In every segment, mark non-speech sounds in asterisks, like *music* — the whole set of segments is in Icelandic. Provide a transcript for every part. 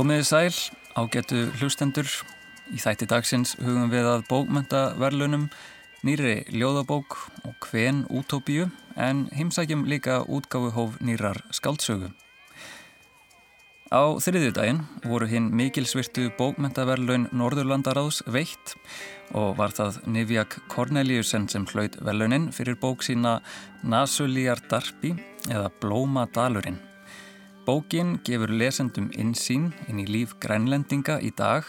Komiði sæl, ágætu hlustendur. Í þætti dagsins hugum við að bókmöntaverlunum, nýri ljóðabók og hven útópíu en heimsækjum líka útgáfuhóf nýrar skaldsögu. Á þriðjudaginn voru hinn mikilsvirtu bókmöntaverlun Norðurlandaráðs veitt og var það Nivjak Korneliusen sem hlaut verlunin fyrir bók sína Nasulíjar Darpi eða Blómadalurinn. Bókin gefur lesendum insýn inn í líf grænlendinga í dag.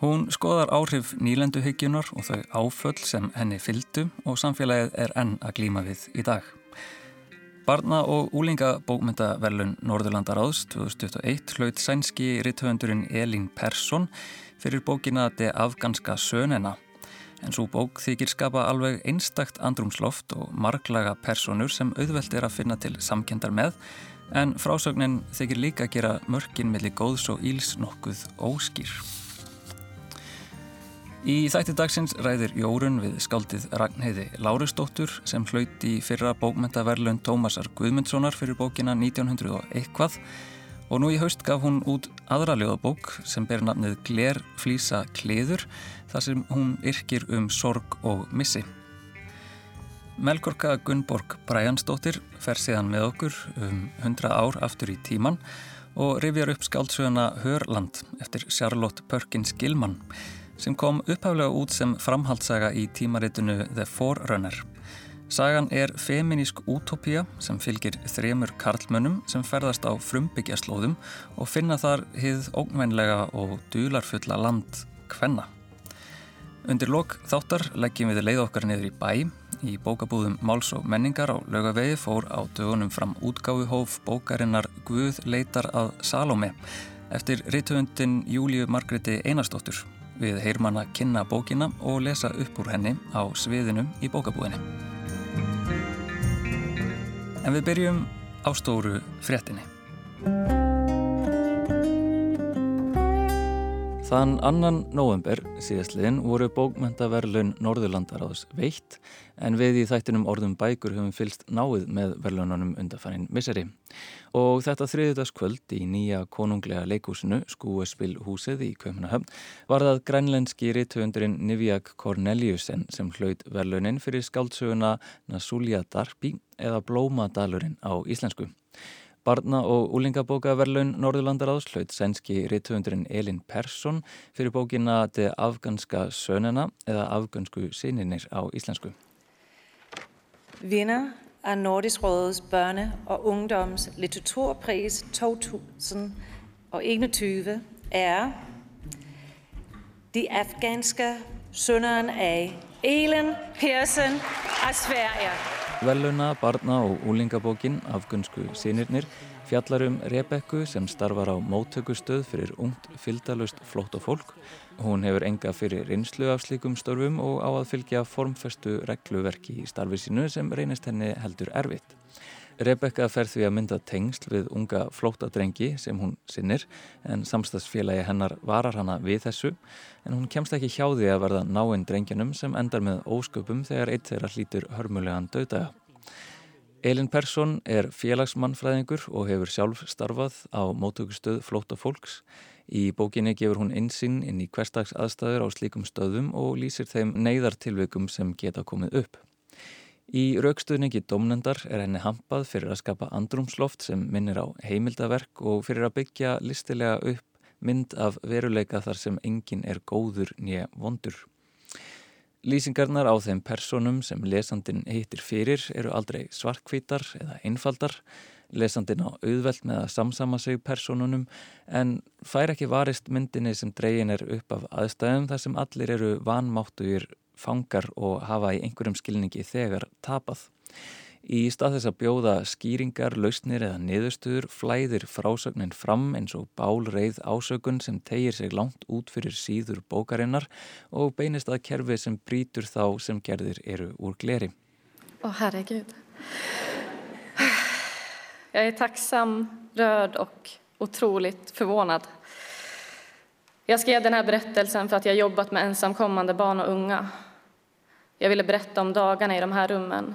Hún skoðar áhrif nýlenduhyggjunar og þau áföll sem henni fyldu og samfélagið er enn að glíma við í dag. Barna- og úlingabókmyndaverlun Norðurlandaráðs 2021 hlaut sænski ritthöfundurinn Elín Persson fyrir bókina De afganska sönena. En svo bók þykir skapa alveg einstakt andrumsloft og marglaga personur sem auðvelt er að finna til samkendar með en frásögnin þykir líka að gera mörkin melli góðs og íls nokkuð óskýr. Í þætti dagsins ræðir Jórun við skaldið Ragnheiði Lárusdóttur sem hlaut í fyrra bókmyndaverlun Tómasar Guðmundssonar fyrir bókina 1900 og eitthvað og nú í haust gaf hún út aðra ljóðabók sem ber nafnið Gler flýsa kleður þar sem hún yrkir um sorg og missi. Melgorka Gunnborg Bræjansdóttir fer síðan með okkur um 100 ár aftur í tíman og rifjar upp skáldsöguna Hörland eftir Charlotte Perkins Gilman sem kom upphaflega út sem framhaldsaga í tímaritinu The Forerunner. Sagan er feminísk útópía sem fylgir þremur karlmönnum sem ferðast á frumbyggjaslóðum og finna þar hið ógnvænlega og dularfulla land Kvenna. Undir lok þáttar leggjum við leið okkar niður í bæ í bókabúðum Máls og menningar á lögavegi fór á dögunum fram útgáfuhóf bókarinnar Guð leitar að Salome eftir rítuundin Júliu Margreti Einarstóttur. Við að kynna bókina og lesa upp úr henni á sviðinu í bókabúðinni. En við byrjum á stóru fréttinni. Þann annan november síðastliðin voru bókmentaverlun Norðurlandaráðs veitt en við í þættinum orðum bækur höfum fylst náið með verlununum undarfærin Misseri. Og þetta þriðudagskvöld í nýja konunglega leikúsinu, skúespil húsið í Kaupnahöfn, var það grænlenski rithöfundurinn Nivjak Korneliusen sem hlaut verlunin fyrir skáldsöguna Nasulja Darpi eða Blómadalurinn á íslensku. Barna- og úlingabókaverlaun Norðurlandaráðs hlaut sænski rittöfundurinn Elin Persson fyrir bókina De afganska sönena eða afgansku sininir á íslensku. Vinder af Nordisk Rådets børne- og ungdoms litteraturpris 2021 er De afganske sønneren af Elin Persson af Sverige. Veluna, barna og úlingabókin afgunsku sínirnir fjallar um Rebekku sem starfar á móttökustöð fyrir ungt fylgdalust flótt og fólk. Hún hefur enga fyrir rinslu af slíkum störfum og á að fylgja formfestu regluverki í starfi sínu sem reynist henni heldur erfitt. Rebekka fer því að mynda tengsl við unga flóttadrengi sem hún sinnir en samstagsfélagi hennar varar hana við þessu en hún kemst ekki hjá því að verða náinn drengjunum sem endar með ósköpum þegar eitt þeirra hlýtur hörmulegan döðdaga. Elin Persson er félagsmannfræðingur og hefur sjálf starfað á mótökustöð flóta fólks. Í bókinni gefur hún einsinn inn í hverstags aðstæður á slíkum stöðum og lýsir þeim neyðartilveikum sem geta komið upp. Í raukstuðningi domnendar er henni hampað fyrir að skapa andrumsloft sem minnir á heimildaverk og fyrir að byggja listilega upp mynd af veruleika þar sem enginn er góður nýja vondur. Lýsingarnar á þeim personum sem lesandin heitir fyrir eru aldrei svartkvítar eða einfaldar. Lesandin á auðvelt með að samsama sig personunum en fær ekki varist myndinni sem dregin er upp af aðstæðum þar sem allir eru vanmáttugir fangar og hafa í einhverjum skilningi þegar tapað. Í stað þess að bjóða skýringar, lausnir eða niðurstuður flæðir frásögnin fram eins og bálreið ásökun sem tegir sig langt út fyrir síður bókarinnar og beinist að kerfi sem brítur þá sem gerðir eru úr gleri. Åh herregud. Jag är tacksam, rörd och otroligt förvånad. Jag skrev den här berättelsen för att jag jobbat med ensamkommande barn och unga. Jag ville berätta om dagarna i de här rummen.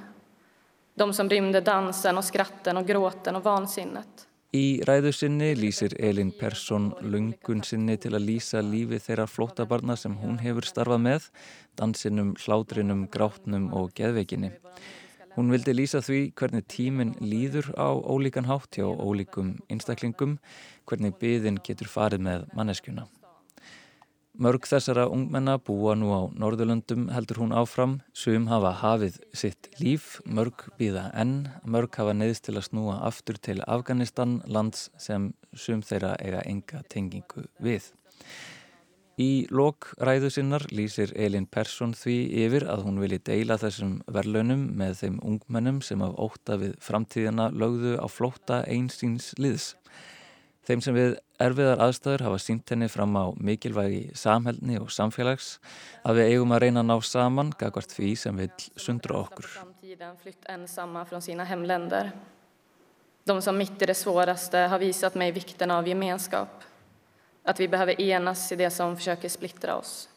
De som rymde dansen och skratten och gråten och vansinnet. Í ræðu sinni lýsir Elin Persson lungun sinni til að lýsa lífi þeirra flóttabarna sem hún hefur starfað með, dansinum, hlátrinum, grátnum og geðveikinni. Hún vildi lýsa því hvernig tíminn líður á ólíkan hátt hjá ólíkum einstaklingum, hvernig byðin getur farið með manneskjuna. Mörg þessara ungmenna búa nú á Norðurlöndum heldur hún áfram, sum hafa hafið sitt líf, mörg býða enn, mörg hafa neyðst til að snúa aftur til Afganistan, lands sem sum þeirra eiga enga tengingu við. Í lok ræðu sinnar lýsir Elin Persson því yfir að hún vilji deila þessum verlaunum með þeim ungmennum sem af óta við framtíðina lögðu á flótta einsýns liðs. Þeim sem við erfiðar aðstæður hafa sínt henni fram á mikilvægi samhælni og samfélags að við eigum að reyna að ná saman gagvart því sem vil sundra okkur. De som mitt i det svåraste har visat mig vikten av gemenskap. Att vi behöver enas i det som försöker splittra oss.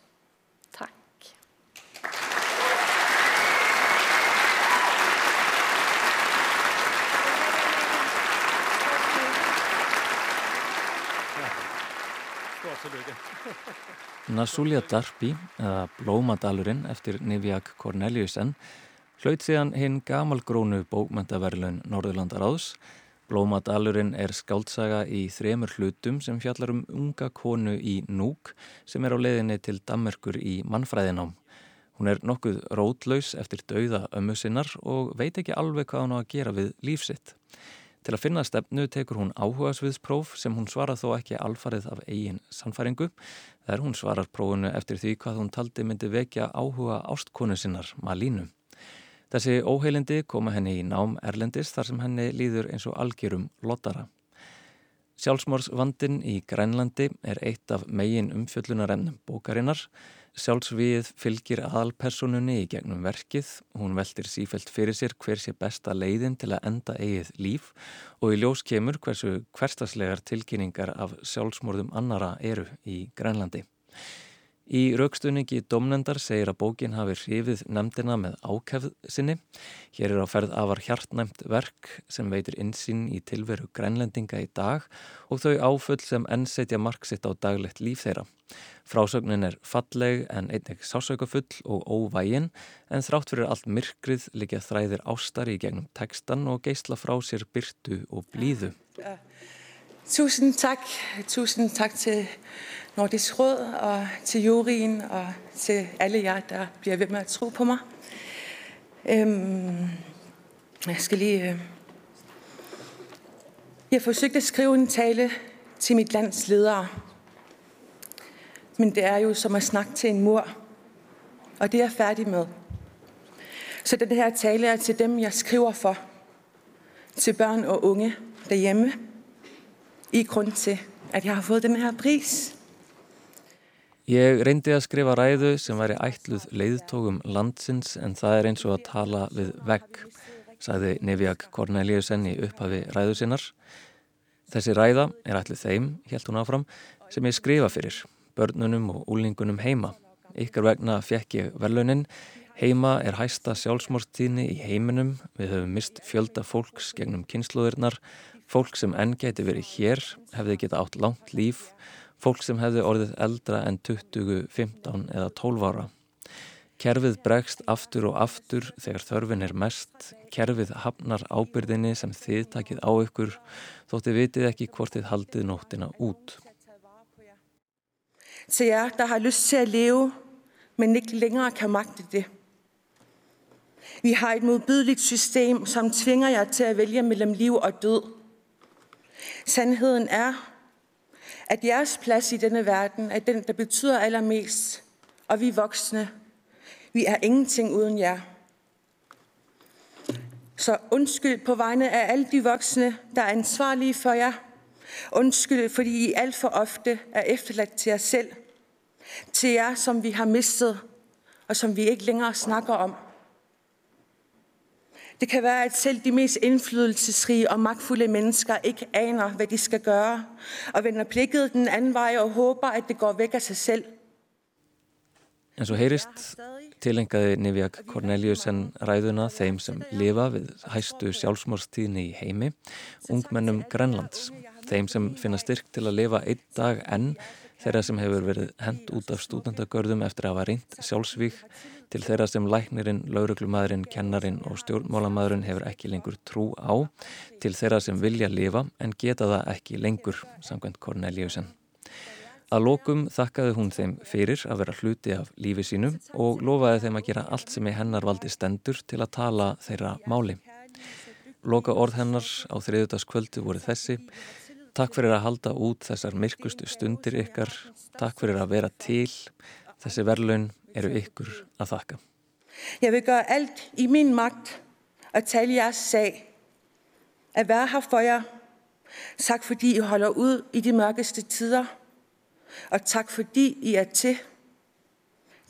Nasulia Darby, eða Blómadalurinn eftir Nivjak Corneliusen, hlaut síðan hinn gamalgrónu bókmentaverlun Norðurlandaráðs. Blómadalurinn er skáltsaga í þremur hlutum sem fjallar um unga konu í Núk sem er á leiðinni til Dammerkur í mannfræðinám. Hún er nokkuð rótlaus eftir dauða ömmu sinnar og veit ekki alveg hvað hún á að gera við lífsitt. Til að finna stefnu tekur hún áhugasviðspróf sem hún svarar þó ekki alfarið af eigin sannfæringu. Þar hún svarar prófunu eftir því hvað hún taldi myndi vekja áhuga ástkonu sinnar, Malínu. Þessi óheilindi koma henni í nám Erlendis þar sem henni líður eins og algjörum lottara. Sjálfsmórsvandin í Grænlandi er eitt af megin umfjöllunarennum bókarinnar Sjálfsvíð fylgir aðalpersonunni í gegnum verkið, hún veldir sífelt fyrir sér hver sé besta leiðin til að enda eigið líf og í ljós kemur hversu hverstaslegar tilkynningar af sjálfsmorðum annara eru í Grænlandi. Í raukstunningi domnendar segir að bókin hafi hrifið nefndina með ákefð sinni. Hér er á ferð afar hjartnæmt verk sem veitur insýn í tilveru grænlendinga í dag og þau áfull sem ennsetja marksitt á daglegt líf þeirra. Frásögnin er falleg en einnig sásaukafull og óvægin en þrátt fyrir allt myrkrið likja þræðir ástar í gegnum tekstan og geysla frá sér byrtu og blíðu. Tusind takk, tusind takk til Nordisk Råd og til juryen og til alle jer, der bliver ved med at tro på mig. Øhm, jeg skal lige... Øh, jeg forsøgte at skrive en tale til mit lands ledere. Men det er jo som at snakke til en mur. Og det er jeg færdig med. Så den her tale er til dem, jeg skriver for. Til børn og unge derhjemme. I grund til, at jeg har fået den her pris. Ég reyndi að skrifa ræðu sem væri ætluð leiðtógum landsins en það er eins og að tala við vegg, sagði Neviak Korneliusen í upphafi ræðu sinnar. Þessi ræða er ætluð þeim, helt hún áfram, sem ég skrifa fyrir, börnunum og úlingunum heima. Ykkar vegna fekk ég verlunin. Heima er hæsta sjálfsmórstíðni í heiminum. Við höfum mist fjölda fólks gegnum kynnslóðirnar. Fólk sem enn geti verið hér hefði geta átt langt líf fólk sem hefði orðið eldra en 20, 15 eða 12 ára. Kerfið bregst aftur og aftur þegar þörfin er mest, kerfið hafnar ábyrðinni sem þið takið á ykkur þótti vitið ekki hvort þið haldið nóttina út. Til jer, der har lyst til at leve, men ikke længere kan magte det. Vi har et modbydeligt system, som tvinger jer til at vælge mellem liv og død. Sandheden er, at jeres plads i denne verden er den, der betyder allermest, og vi voksne, vi er ingenting uden jer. Så undskyld på vegne af alle de voksne, der er ansvarlige for jer. Undskyld, fordi I alt for ofte er efterladt til jer selv. Til jer, som vi har mistet, og som vi ikke længere snakker om. Det kan være, at selv de mest indflydelsesrige og magtfulde mennesker ikke aner, hvad de skal gøre, og vender blikket den anden vej og håber, at det går væk af sig selv. En svo heyrist tilengaði Nivjak Corneliusen ræðuna þeim sem lifa við hæstu sjálfsmórstíðni í heimi, ungmennum Grenlands, þeim sem finna styrk til að lifa einn dag enn þeirra sem hefur verið hend út af stúdendagörðum eftir að hafa reynd sjálfsvík til þeirra sem læknirinn, lauruglumadurinn, kennarin og stjórnmálamadurinn hefur ekki lengur trú á, til þeirra sem vilja lifa en geta það ekki lengur, samkvæmt Corneliusen. Að lokum þakkaði hún þeim fyrir að vera hluti af lífi sínu og lofaði þeim að gera allt sem í hennar valdi stendur til að tala þeirra máli. Loka orð hennar á þriðutaskvöldu voru þessi. Takk fyrir að halda út þessar myrkustu stundir ykkar. Takk fyrir að vera til. Þessi verðlaun eru ykkur að þakka. Jeg vil gøre alt i min magt at tale jeres sag. At være her for jer. Tak fordi I holder ud i de mørkeste tider. Og tak fordi I er til.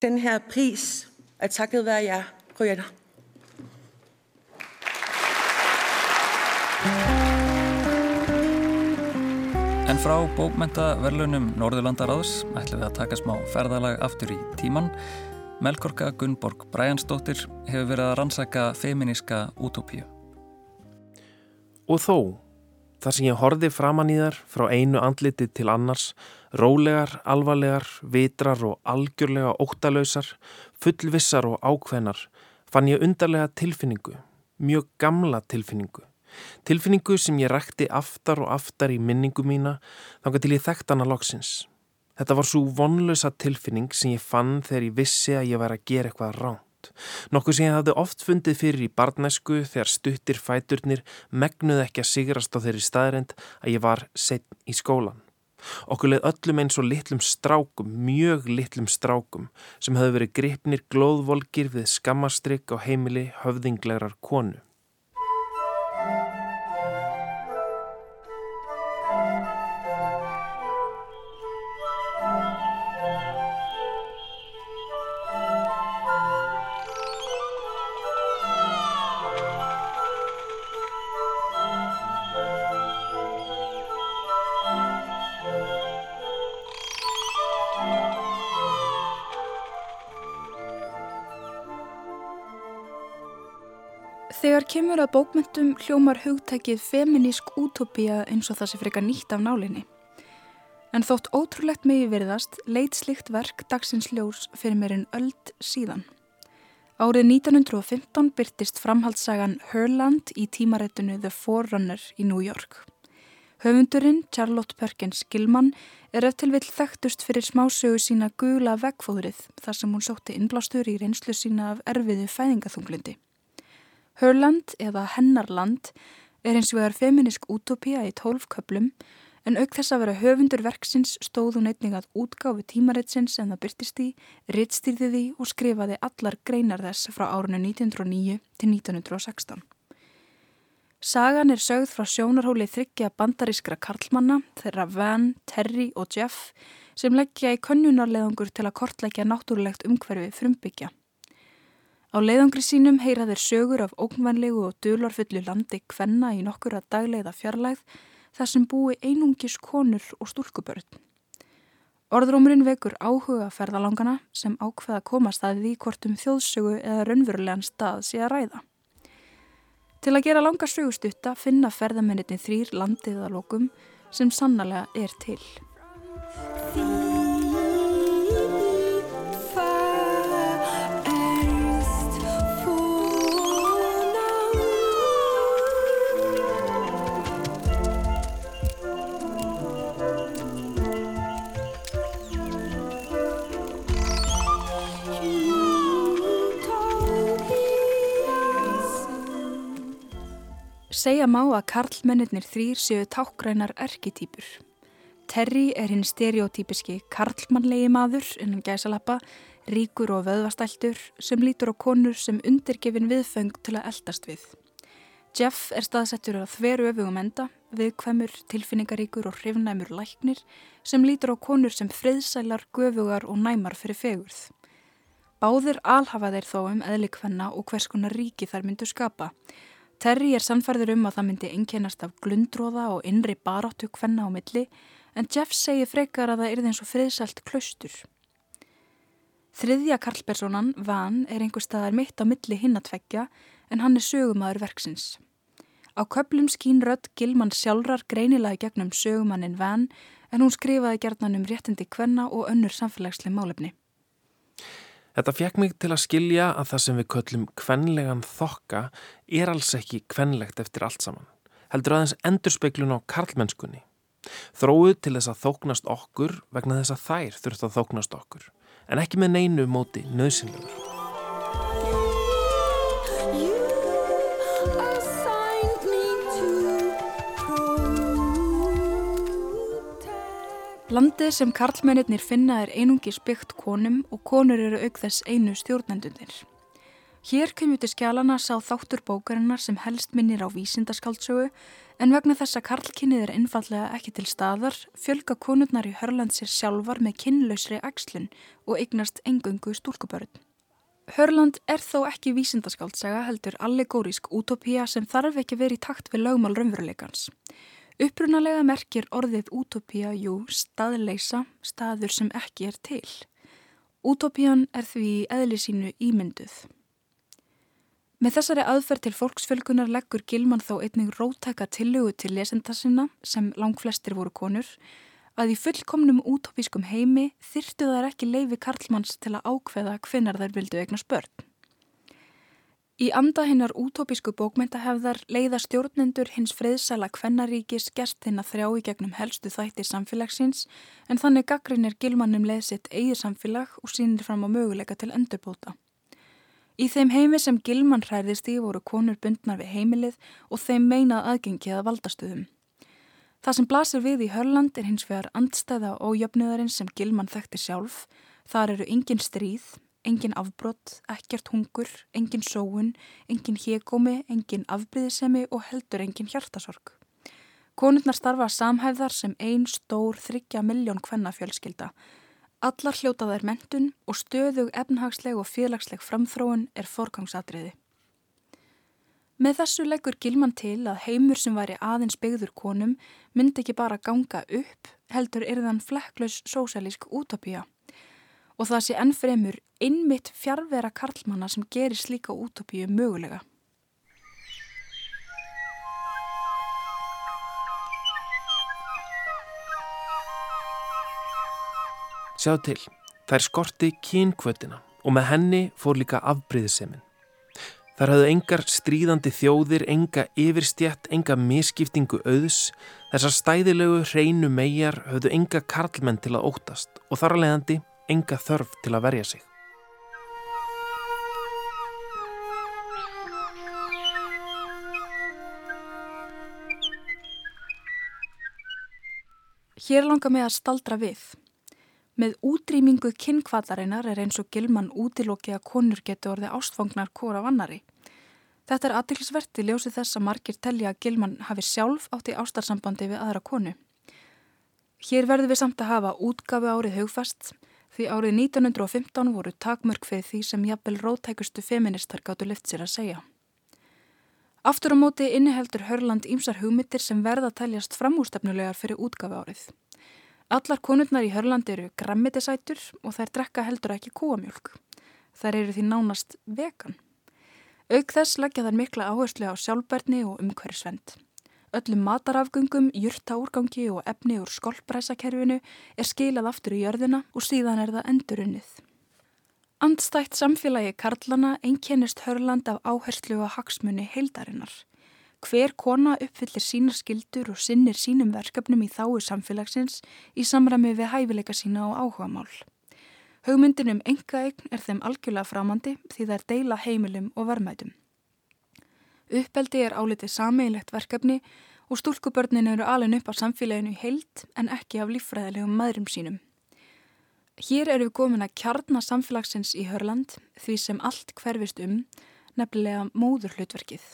Den her pris er takket være jer, Røger. En frá bókmentaverlunum Norðurlandaráðs ætlum við að taka smá ferðalag aftur í tíman. Melkorka Gunnborg Bræjansdóttir hefur verið að rannsaka feminíska útópíu. Og þó, þar sem ég horfi framann í þar frá einu andliti til annars, rólegar, alvarlegar, vitrar og algjörlega óttalösar, fullvissar og ákveðnar, fann ég undarlega tilfinningu, mjög gamla tilfinningu. Tilfinningu sem ég rækti aftar og aftar í minningu mína þángar til ég þekkt hana loksins. Þetta var svo vonlösa tilfinning sem ég fann þegar ég vissi að ég var að gera eitthvað ránt. Nokkuð sem ég hafði oft fundið fyrir í barnæsku þegar stuttir fæturnir megnuð ekki að sigrast á þeirri staðrend að ég var setn í skólan. Okkur leið öllum eins og litlum strákum, mjög litlum strákum sem höfðu verið gripnir glóðvolgir við skammastrygg á heimili höfðinglegar konu. Bókmyndum hljómar hugtækið feminísk útópía eins og það sé freka nýtt af nálinni. En þótt ótrúlegt megi virðast leit slikt verk dagsins ljós fyrir meirinn öld síðan. Árið 1915 byrtist framhaldssagan Herland í tímaréttinu The Forerunner í New York. Höfundurinn Charlotte Perkins Gilman er eftir vill þekktust fyrir smásögu sína gula vegfóðrið þar sem hún sótti innblástur í reynslu sína af erfiðu fæðingaþunglindi. Herland eða Hennarland er eins og vegar feminisk útópía í tólf köplum en auk þess að vera höfundur verksins stóð hún einnig að útgáfi tímaritsins en það byrtist í, rittstýrði því og skrifaði allar greinar þess frá árinu 1909 til 1916. Sagan er sögð frá sjónarhóli þryggja bandarískra karlmanna þeirra Van, Terry og Jeff sem leggja í könnunarleðangur til að kortleggja náttúrulegt umhverfi frumbyggja. Á leiðangri sínum heyra þeir sögur af ógnvænlegu og dulorfullu landi kvenna í nokkur að dagleiða fjarlægð þar sem búi einungis konur og stúlkubörn. Orðrómurinn vekur áhuga ferðalangana sem ákveða komast að því hvort um þjóðsögu eða raunverulegan stað sé að ræða. Til að gera langa sögustutta finna ferðamennitin þrýr landið að lokum sem sannlega er til. Segja má að karlmennir þrýr séu tákgrænar erketýpur. Terry er hinn stereotypiski karlmannlegi maður innan gæsalappa, ríkur og vöðvastæltur sem lítur á konur sem undirgefin viðföng til að eldast við. Jeff er staðsettur að þveru öfugum enda, viðkvæmur, tilfinningaríkur og hrifnæmur læknir sem lítur á konur sem friðsælar, göfugar og næmar fyrir fegurð. Báðir alhafa þeir þó um eðlikvenna og hvers konar ríki þær myndu skapa. Terry er samfærður um að það myndi einkennast af glundróða og innri baráttu hvenna á milli en Jeff segir frekar að það er eins og friðsælt klaustur. Þriðja karlpersonan, Van, er einhver staðar mitt á milli hinn að tveggja en hann er sögumæður verksins. Á köplum skín rödd Gilman sjálfrar greinilega gegnum sögumannin Van en hún skrifaði gerðnan um réttindi kvenna og önnur samfélagslega málefni. Þetta fekk mig til að skilja að það sem við köllum kvenlegan þokka er alls ekki kvenlegt eftir allt saman. Heldur aðeins endurspeglun á karlmennskunni. Þróuð til þess að þóknast okkur vegna þess að þær þurft að þóknast okkur en ekki með neinu móti nöðsynlegur. Landið sem karlmennir finna er einungis byggt konum og konur eru auk þess einu stjórnendunir. Hér kemur til skjálana sá þáttur bókarinnar sem helst minnir á vísindaskáldsögu en vegna þess að karlkinnið er einfallega ekki til staðar fjölga konurnar í Hörland sér sjálfar með kinnlausri ægslun og eignast engungu stúlkubörn. Hörland er þó ekki vísindaskáldsega heldur allegórisk útopía sem þarf ekki verið í takt við lögmál raunveruleikans. Upprunalega merkir orðið útópía jú staðleisa, staður sem ekki er til. Útópían er því eðli sínu ímynduð. Með þessari aðferð til fólksfjölgunar leggur Gilman þó einnig rótæka tillögu til lesenda sinna, sem lang flestir voru konur, að í fullkomnum útópískum heimi þyrtu þær ekki leifi Karlmanns til að ákveða hvenar þær vildu eigna spörn. Í anda hinnar útópísku bókmyndahefðar leiða stjórnendur hins friðsæla kvennaríkis gerst hinn að þrjá í gegnum helstu þætti samfélagsins en þannig gaggrinir gilmannum leið sitt eigið samfélag og sínir fram á möguleika til endurbóta. Í þeim heimi sem gilmann hræðist í voru konur bundnar við heimilið og þeim meinað aðgengið að valdastuðum. Það sem blasir við í Hörland er hins vegar andstæða og jöfnuðarinn sem gilmann þekkti sjálf. Þar eru engin stríð, engin afbrott, ekkert hungur, engin sóun, engin hégómi, engin afbríðisemi og heldur engin hjartasorg. Konurnar starfa samhæðar sem ein stór þryggja miljón kvennafjölskylda. Allar hljótaðar mentun og stöðug efnhagsleg og félagsleg framþróun er forgangsatriði. Með þessu leggur Gilman til að heimur sem væri aðeins byggður konum myndi ekki bara ganga upp, heldur er þann flekklaus sósælísk útopía og það sé ennfremur innmitt fjárvera karlmanna sem gerir slíka útopíu mögulega. Sjá til, þær skorti kynkvötina og með henni fór líka afbríðisemin. Þar hafðu engar stríðandi þjóðir, enga yfirstjætt, enga miskiptingu auðs, þessar stæðilegu hreinu megar hafðu enga karlmenn til að óttast og þar að leiðandi enga þörf til að verja sig. Hér langar mig að staldra við. Með útrýmingu kynkvallarinnar er eins og gilmann útilóki að konur getur orðið ástfangnar kóra vannari. Þetta er aðtilsvert í ljósi þess að margir telja að gilmann hafi sjálf átt í ástarsambandi við aðra konu. Hér verður við samt að hafa útgafu árið hugfast því árið 1915 voru takmörk fyrir því sem jafnvel rótækustu feministar gáttu lift sér að segja. Aftur á móti inniheldur Hörland ímsar hugmyndir sem verða að taljast framústefnulegar fyrir útgafu árið. Allar konurnar í Hörland eru grammitisætur og þær drekka heldur ekki kúamjölk. Þær eru því nánast vegan. Auk þess leggja þær mikla áherslu á sjálfberni og umhverjusvend. Öllum matarafgöngum, jurtaúrgangi og efni úr skolpræsakerfinu er skilað aftur í jörðina og síðan er það endurunnið. Andstætt samfélagi Karlana einkennist Hörland af áherslu og hagsmunni heildarinnar. Hver kona uppfyllir sína skildur og sinnir sínum verkefnum í þáu samfélagsins í samræmi við hæfileika sína og áhuga mál. Haugmyndin um engaegn er þeim algjörlega framandi því það er deila heimilum og verðmætum. Uppeldi er álitið sameigilegt verkefni og stúlkubörnin eru alveg upp á samfélaginu heilt en ekki af líffræðilegum maðurum sínum. Hér eru við komin að kjarna samfélagsins í Hörland því sem allt hverfist um, nefnilega móður hlutverkið.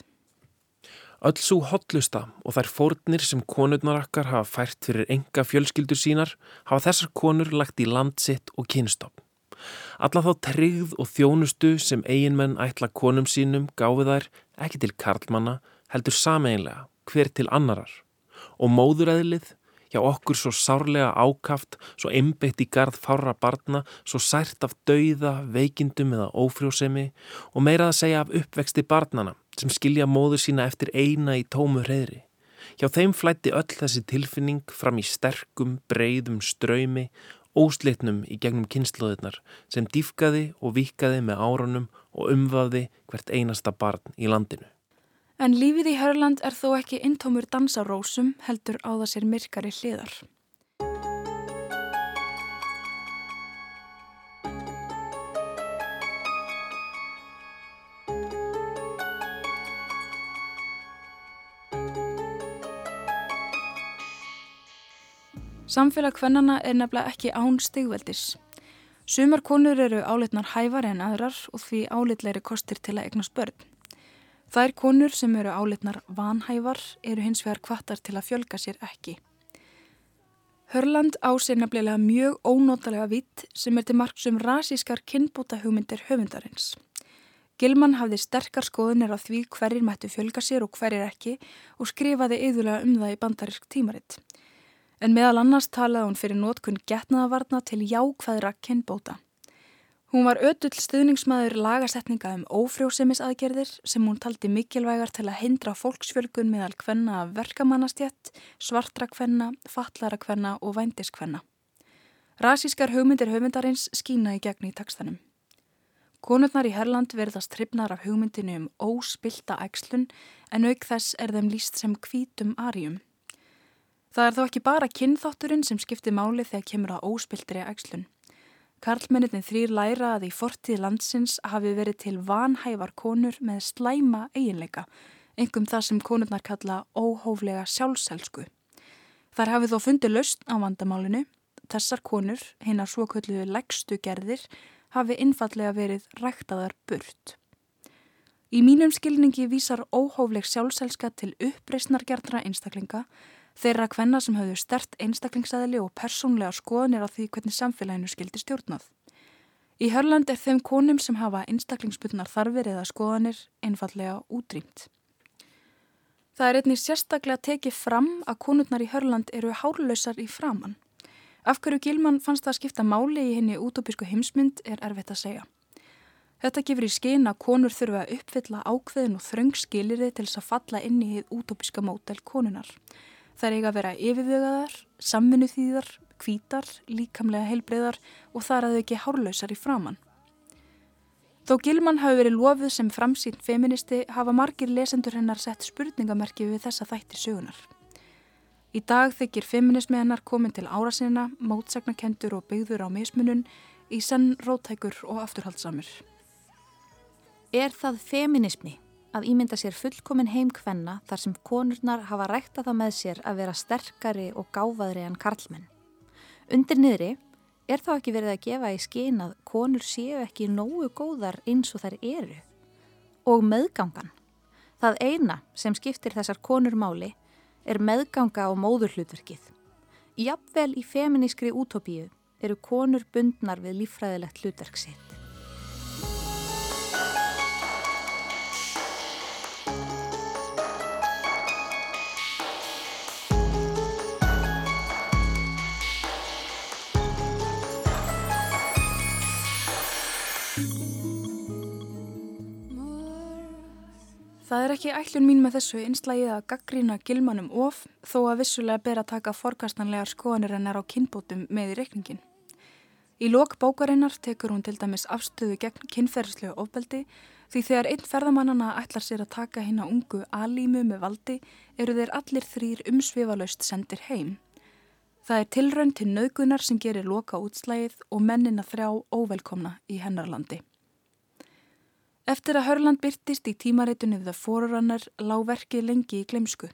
Öll svo hotlusta og þær fórnir sem konurnarakkar hafa fært fyrir enga fjölskyldur sínar hafa þessar konur lagt í landsitt og kynstofn. Alla þá tryggð og þjónustu sem eiginmenn ætla konum sínum gáfi þær ekki til karlmanna heldur sameinlega hver til annarar og móðuræðlið, hjá okkur svo sárlega ákaft, svo einbeitt í gard fára barna, svo sært af dauða, veikindum eða ófrjósemi og meirað að segja af uppvexti barnana sem skilja móður sína eftir eina í tómu hreðri. Hjá þeim flætti öll þessi tilfinning fram í sterkum, breyðum ströymi, óslitnum í gegnum kynnslóðirnar sem dýfkaði og vikaði með árunum og umvaði hvert einasta barn í landinu. En lífið í Hörland er þó ekki intómur dansarósum heldur á það sér myrkari hliðar. Samfélag hvennana er nefnilega ekki án stigveldis. Sumar konur eru álitnar hæfari en aðrar og því álitleiri kostir til að eignast börn. Þær konur sem eru álitnar vanhævar eru hins vegar kvartar til að fjölga sér ekki. Hörland á sér nefnilega mjög ónótalega vitt sem er til margsum rasískar kynbúta hugmyndir höfundarins. Gilman hafði sterkar skoðunir á því hverjir mættu fjölga sér og hverjir ekki og skrifaði yðurlega um það í bandarisk tímaritt. En meðal annars talaði hún fyrir nótkunn getnaðavarna til jákvæðra kynbóta. Hún var ötull stuðningsmaður lagasetninga um ófrjósemisaðgerðir sem hún taldi mikilvægar til að hindra fólksfjölgun meðal kvenna af verkamannastjett, svartra kvenna, fallara kvenna og vændiskvenna. Rasískar hugmyndir hugmyndarins skína í gegn í takstanum. Konurnar í Herland verðast tripnar af hugmyndinu um óspilta ægslun en auk þess er þeim líst sem kvítum arjum. Það er þó ekki bara kynþátturinn sem skiptir máli þegar kemur að óspiltri ægslun. Karlmennitin þrýr læra að í fortíð landsins hafi verið til vanhævar konur með slæma eiginleika, engum það sem konurnar kalla óhóflega sjálfselsku. Þar hafi þó fundið löst á vandamálinu, þessar konur, hinnar svokölluðu leggstu gerðir, hafi innfallega verið ræktaðar burt. Í mínum skilningi vísar óhófleg sjálfselska til uppreysnargerðra einstaklinga Þeirra hvenna sem hafðu stert einstaklingsæðili og persónlega skoðanir á því hvernig samfélaginu skildi stjórnað. Í Hörland er þeim konum sem hafa einstaklingsbyrnar þarfir eða skoðanir einfallega útrýmt. Það er einnig sérstaklega tekið fram að konurnar í Hörland eru hárlausar í framann. Af hverju Gilman fannst það að skipta máli í henni útópisku heimsmynd er erfitt að segja. Þetta gefur í skein að konur þurfa að uppfylla ákveðin og þröng skilirði til þess að falla inn í útópiska mótel konunar. Það er eiga að vera yfirvögaðar, samvinnu þýðar, kvítar, líkamlega heilbreyðar og þar að þau ekki hárlausar í framann. Þó Gilman hafi verið lofið sem framsýn feministi hafa margir lesendur hennar sett spurningamerki við þessa þættir sögunar. Í dag þykir feminismi hennar komin til árasinna, mótsagnakendur og byggður á mismunun í senn rótækur og afturhaldsamur. Er það feminismi? Að ímynda sér fullkomin heimkvenna þar sem konurnar hafa rækta það með sér að vera sterkari og gáfaðri en karlmenn. Undir niðri er þá ekki verið að gefa í skin að konur séu ekki nógu góðar eins og þær eru. Og meðgangan. Það eina sem skiptir þessar konur máli er meðganga á móðurhlutverkið. Jafnvel í feminískri útópíu eru konur bundnar við lífræðilegt hlutverksitt. Það er ekki ætlun mín með þessu einslægið að gaggrína gilmanum of þó að vissulega ber að taka forkastanlegar skoðanir hennar á kynbótum með í reikningin. Í lok bókarinnar tekur hún til dæmis afstöðu gegn kynferðslega ofbeldi því þegar einn ferðamannana ætlar sér að taka hinn á ungu alímu með valdi eru þeir allir þrýr umsvifalaust sendir heim. Það er tilrönd til naugunar sem gerir loka útslægið og mennina þrjá óvelkomna í hennarlandi. Eftir að Hörland byrtist í tímaritunni The Forerunner lág verkið lengi í glemsku.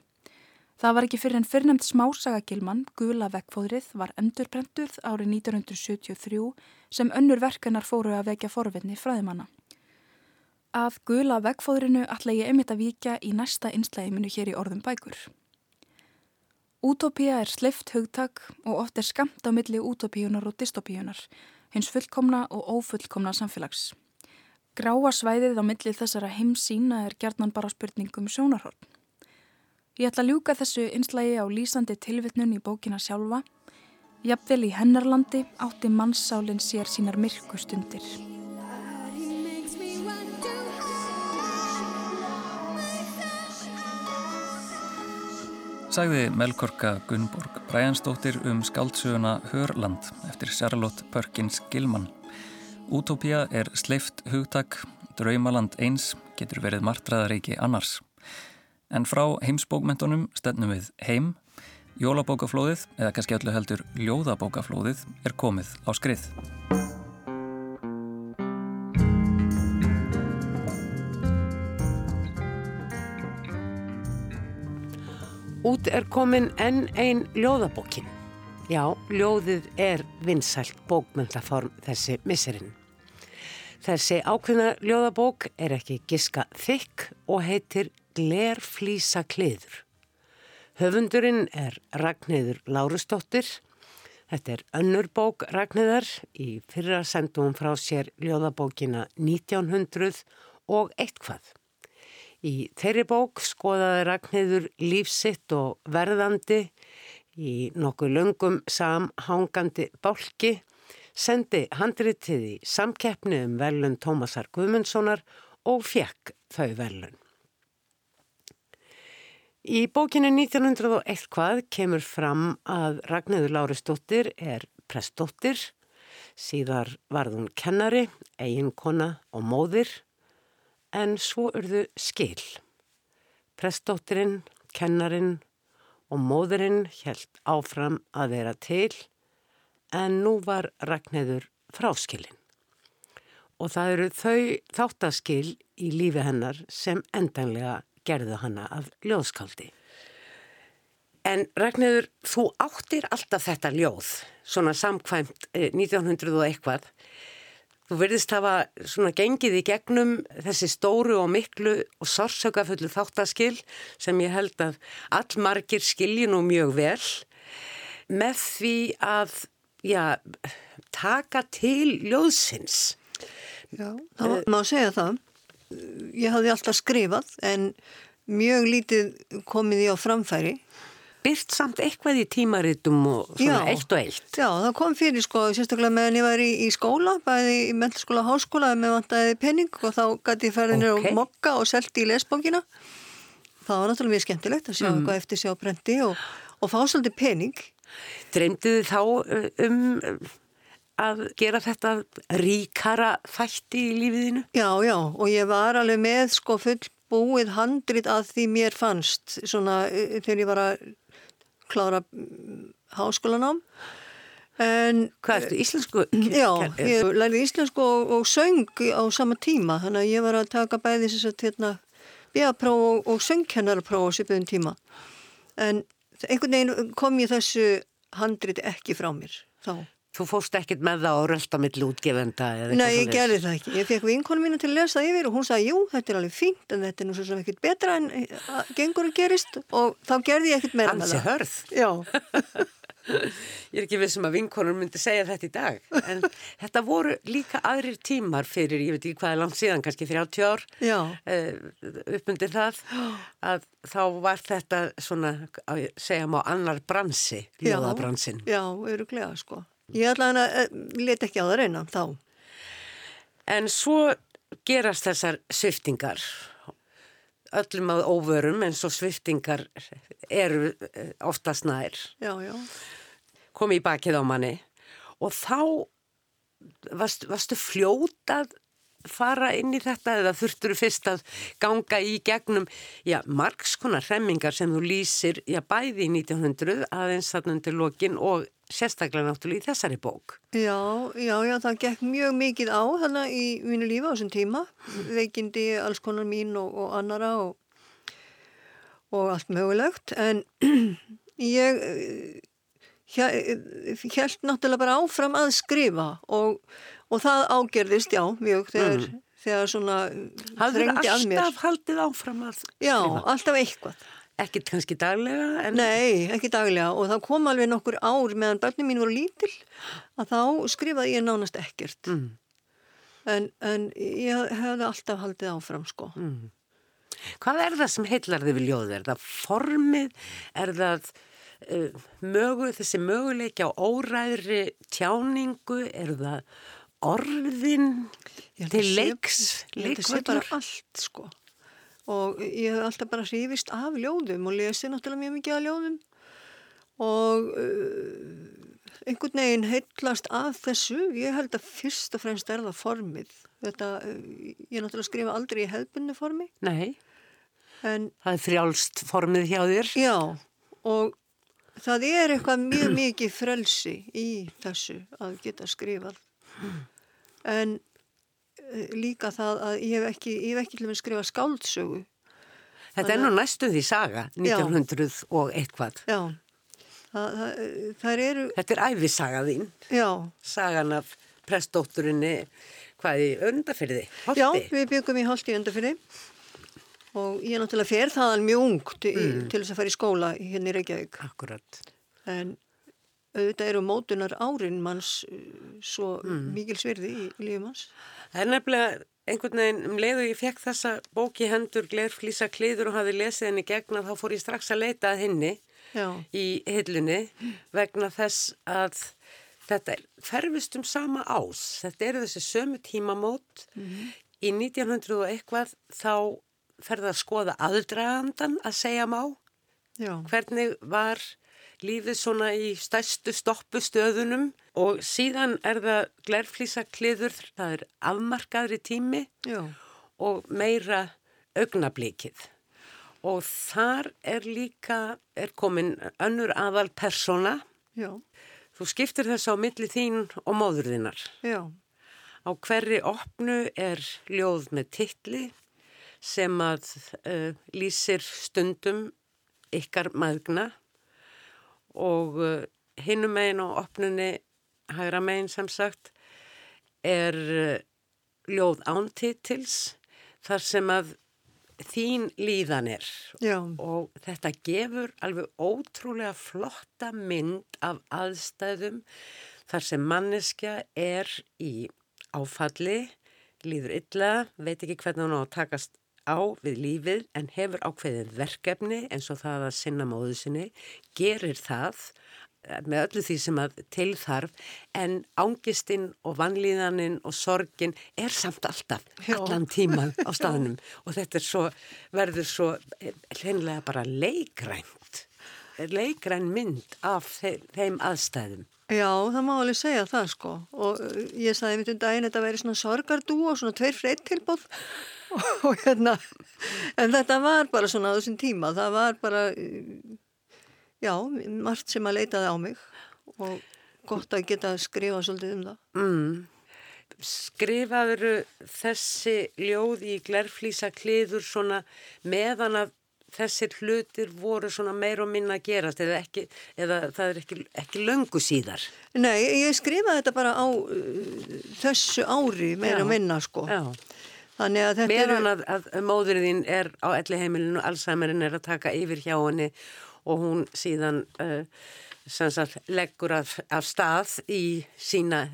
Það var ekki fyrir en fyrrnemt smásagagilmann, Gula vekkfóðrið, var endurbrenduð árið 1973 sem önnur verkanar fóru að vekja forvinni fræðimanna. Að Gula vekkfóðrinu ætla ég einmitt að vika í næsta einslægiminu hér í orðum bækur. Útópía er slift hugtak og oft er skamt á milli útópíunar og dystopíunar, hins fullkomna og ófullkomna samfélags. Gráa svæðið á millið þessara heimsína er gerðnan bara spurningum sjónarhorn. Ég ætla að ljúka þessu einslægi á lýsandi tilvittnun í bókina sjálfa. Jafnvel í hennarlandi átti mannssálinn sér sínar myrku stundir. Sagði Melkorka Gunnborg Bræjansdóttir um skáldsöguna Hörland eftir Charlotte Perkins Gilman. Utopia er sleift hugtak, draumaland eins getur verið martraðareiki annars. En frá heimsbókmentunum stennum við heim, jólabókaflóðið eða kannski öllu heldur ljóðabókaflóðið er komið á skrið. Út er komin enn ein ljóðabókin. Já, ljóðið er vinsælt bókmyndaform þessi misserinn. Þessi ákveðna ljóðabók er ekki giska þykk og heitir Glerflísa kliður. Höfundurinn er Ragnæður Lárustóttir. Þetta er önnur bók Ragnæðar. Í fyrra sendum hún frá sér ljóðabókina 1900 og eitthvað. Í þeirri bók skoðaði Ragnæður lífsitt og verðandi í nokkuð löngum samhangandi bálki, sendi handritið í samkeppni um velun Tómasar Guðmundssonar og fekk þau velun. Í bókinu 1901 hvað kemur fram að Ragnæður Lárisdóttir er prestdóttir, síðar varð hún kennari, eiginkona og móðir, en svo urðu skil. Prestdóttirinn, kennarin og móðurinn held áfram að vera til, en nú var Ragnæður fráskilinn. Og það eru þau þáttaskil í lífi hennar sem endanlega gerðu hana af ljóðskaldi. En Ragnarður, þú áttir alltaf þetta ljóð, svona samkvæmt eh, 1900 og eitthvað. Þú verðist hafa svona gengið í gegnum þessi stóru og miklu og sársökafullu þáttaskil sem ég held að allmargir skilji nú mjög vel með því að já, taka til ljóðsins. Já, það má segja það ég hafði alltaf skrifað en mjög lítið komið í á framfæri. Byrt samt eitthvað í tímaritum og svona já, eitt og eitt? Já, það kom fyrir sko, sérstaklega meðan ég var í, í skóla, bæði í mentalskóla og háskóla með vantæði penning og þá gæti ég ferðinir okay. á mokka og selti í lesbókina. Það var náttúrulega mjög skemmtilegt að sjá mm. eitthvað eftir sjá brendi og, og fá svolítið penning. Dreymdiði þá uh, um að gera þetta ríkara þætti í lífiðinu? Já, já, og ég var alveg með sko full búið handrit að því mér fannst svona e, þegar ég var að klára mm, háskólanám. En Hvað ertu, íslensku? *clears throat* Já, ég lærði íslensku og, og söng á sama tíma, þannig að ég var að taka bæði þess að hérna bíapróf og, og söngkennarpróf á sýpiðum tíma. En einhvern veginn kom ég þessu handrit ekki frá mér þá Þú fóst ekkert með það á röltamill útgefenda Nei, ég gerði það ekki. Ég fekk vinkonu mínu til að lesa yfir og hún sagði, jú, þetta er alveg fínt en þetta er nú svo sem ekkert betra en eh, gengur að gerist og þá gerði ég ekkert meira með það. Ansi hörð. Já. *laughs* ég er ekki vissum að vinkonur myndi segja þetta í dag en þetta voru líka aðrir tímar fyrir, ég veit ekki hvað er langt síðan, kannski 30 ár uh, uppmyndir það að þá var þetta svona, segja má, annar bransi, ljóðabransin. Já, já, öruglega sko. Ég að uh, leta ekki á það reyna þá. En svo gerast þessar sviftingar öllum að óvörum en svo sviftingar eru eh, oftast nær. Já, já. Komi í bakið á manni og þá varst, varstu fljótað fara inn í þetta eða þurftur fyrst að ganga í gegnum já, margskonar hremmingar sem þú lýsir já, bæði í 1900 aðeins þarna undir lokin og sérstaklega náttúrulega í þessari bók. Já, já, já, það gekk mjög mikið á þannig í mínu lífa á þessum tíma veikindi alls konar mín og, og annara og, og allt mögulegt en *clears throat* ég held náttúrulega bara áfram að skrifa og og það ágerðist, já, mjög þegar, mm. þegar svona þrengdi að mér. Hafðu alltaf haldið áfram að skrifa? Já, alltaf eitthvað. Ekkert kannski daglega? En... Nei, ekki daglega og það kom alveg nokkur ár meðan börnum mín voru lítil að þá skrifaði ég nánast ekkert. Mm. En, en ég hefði alltaf haldið áfram, sko. Mm. Hvað er það sem heillar þið við ljóð? Er það formið? Er það uh, mögu, þessi möguleiki á óræðri tjáningu? Er það orðin til leiks? Þetta sé bara allt sko. Og ég hef alltaf bara hrifist af ljóðum og lesið náttúrulega mjög mikið af ljóðum og uh, einhvern veginn heitlast að þessu. Ég held að fyrst og fremst er það formið. Þetta, uh, ég náttúrulega skrifa aldrei í hefbunni formi. Nei, en, það er frjálst formið hjá þér. Já, og það er eitthvað mjög mikið frelsi í þessu að geta skrifað. En líka það að ég hef ekki, ég hef ekki til að skrifa skáldsögu. Þetta er nú næstu því saga, 1900 Já. og eitthvað. Já, Það, það eru... Þetta er æfisaga þín. Já. Sagan af prestdótturinni, hvað í öndafyrði? Holti? Já, við byggum í Holti í öndafyrði og ég er náttúrulega fer þaðan mjög ungt mm. til þess að fara í skóla hérna í Reykjavík. Akkurat. En auðvitað eru mótunar árin manns uh, svo mm. mikil sverði í lífum hans. Það er nefnilega einhvern veginn um leiðu ég fekk þessa bóki hendur, glerflýsa kliður og hafi lesið henni gegna þá fór ég strax að leita að henni Já. í hillunni vegna þess að þetta ferfist um sama ás. Þetta eru þessi sömu tímamót. Mm -hmm. Í 1900 og eitthvað þá ferða að skoða aðdragandan að segja má. Já. Hvernig var lífið svona í stærstu stoppustöðunum og síðan er það glerflýsa kliður, það er afmarkaðri tími Já. og meira augnablíkið og þar er líka, er komin önnur aðal persóna. Já. Þú skiptir þess á milli þín og móður þínar. Já. Á hverri opnu er ljóð með tittli sem að uh, lýsir stundum ykkar maðgna og uh, hinnum megin á opnunni, hægra megin sem sagt, er uh, ljóð ántitils þar sem að þín líðan er Já. og þetta gefur alveg ótrúlega flotta mynd af aðstæðum þar sem manneskja er í áfalli, líður illa, veit ekki hvernig hún á að takast á við lífið en hefur ákveðið verkefni eins og það að sinna móðu sinni, gerir það með öllu því sem að tilþarf en ángistinn og vanlíðaninn og sorgin er samt alltaf Já. allan tíman á staðnum. Og þetta svo, verður svo hleinlega bara leikrænt leikræn mynd af þeim, aðstæðum. Já, það má alveg segja það sko. Og ég sagði mitt um daginn þetta væri svona sorgardú og svona tveir freytt tilbóð *laughs* og hérna en þetta var bara svona á þessum tíma það var bara já, margt sem að leitaði á mig og gott að geta skrifa svolítið um það. Mm. Skrifaður þessi ljóð í glerflýsa kliður svona meðan að þessir hlutir voru svona meir og minna að gerast eða, ekki, eða það er ekki, ekki löngu síðar? Nei, ég skrifaði þetta bara á uh, þessu ári meir og minna sko. Já. Er... Meðan að, að móðurinn er á elli heimilinu og allsæmerinn er að taka yfir hjá henni og hún síðan uh, sagt, leggur af, af stað í sína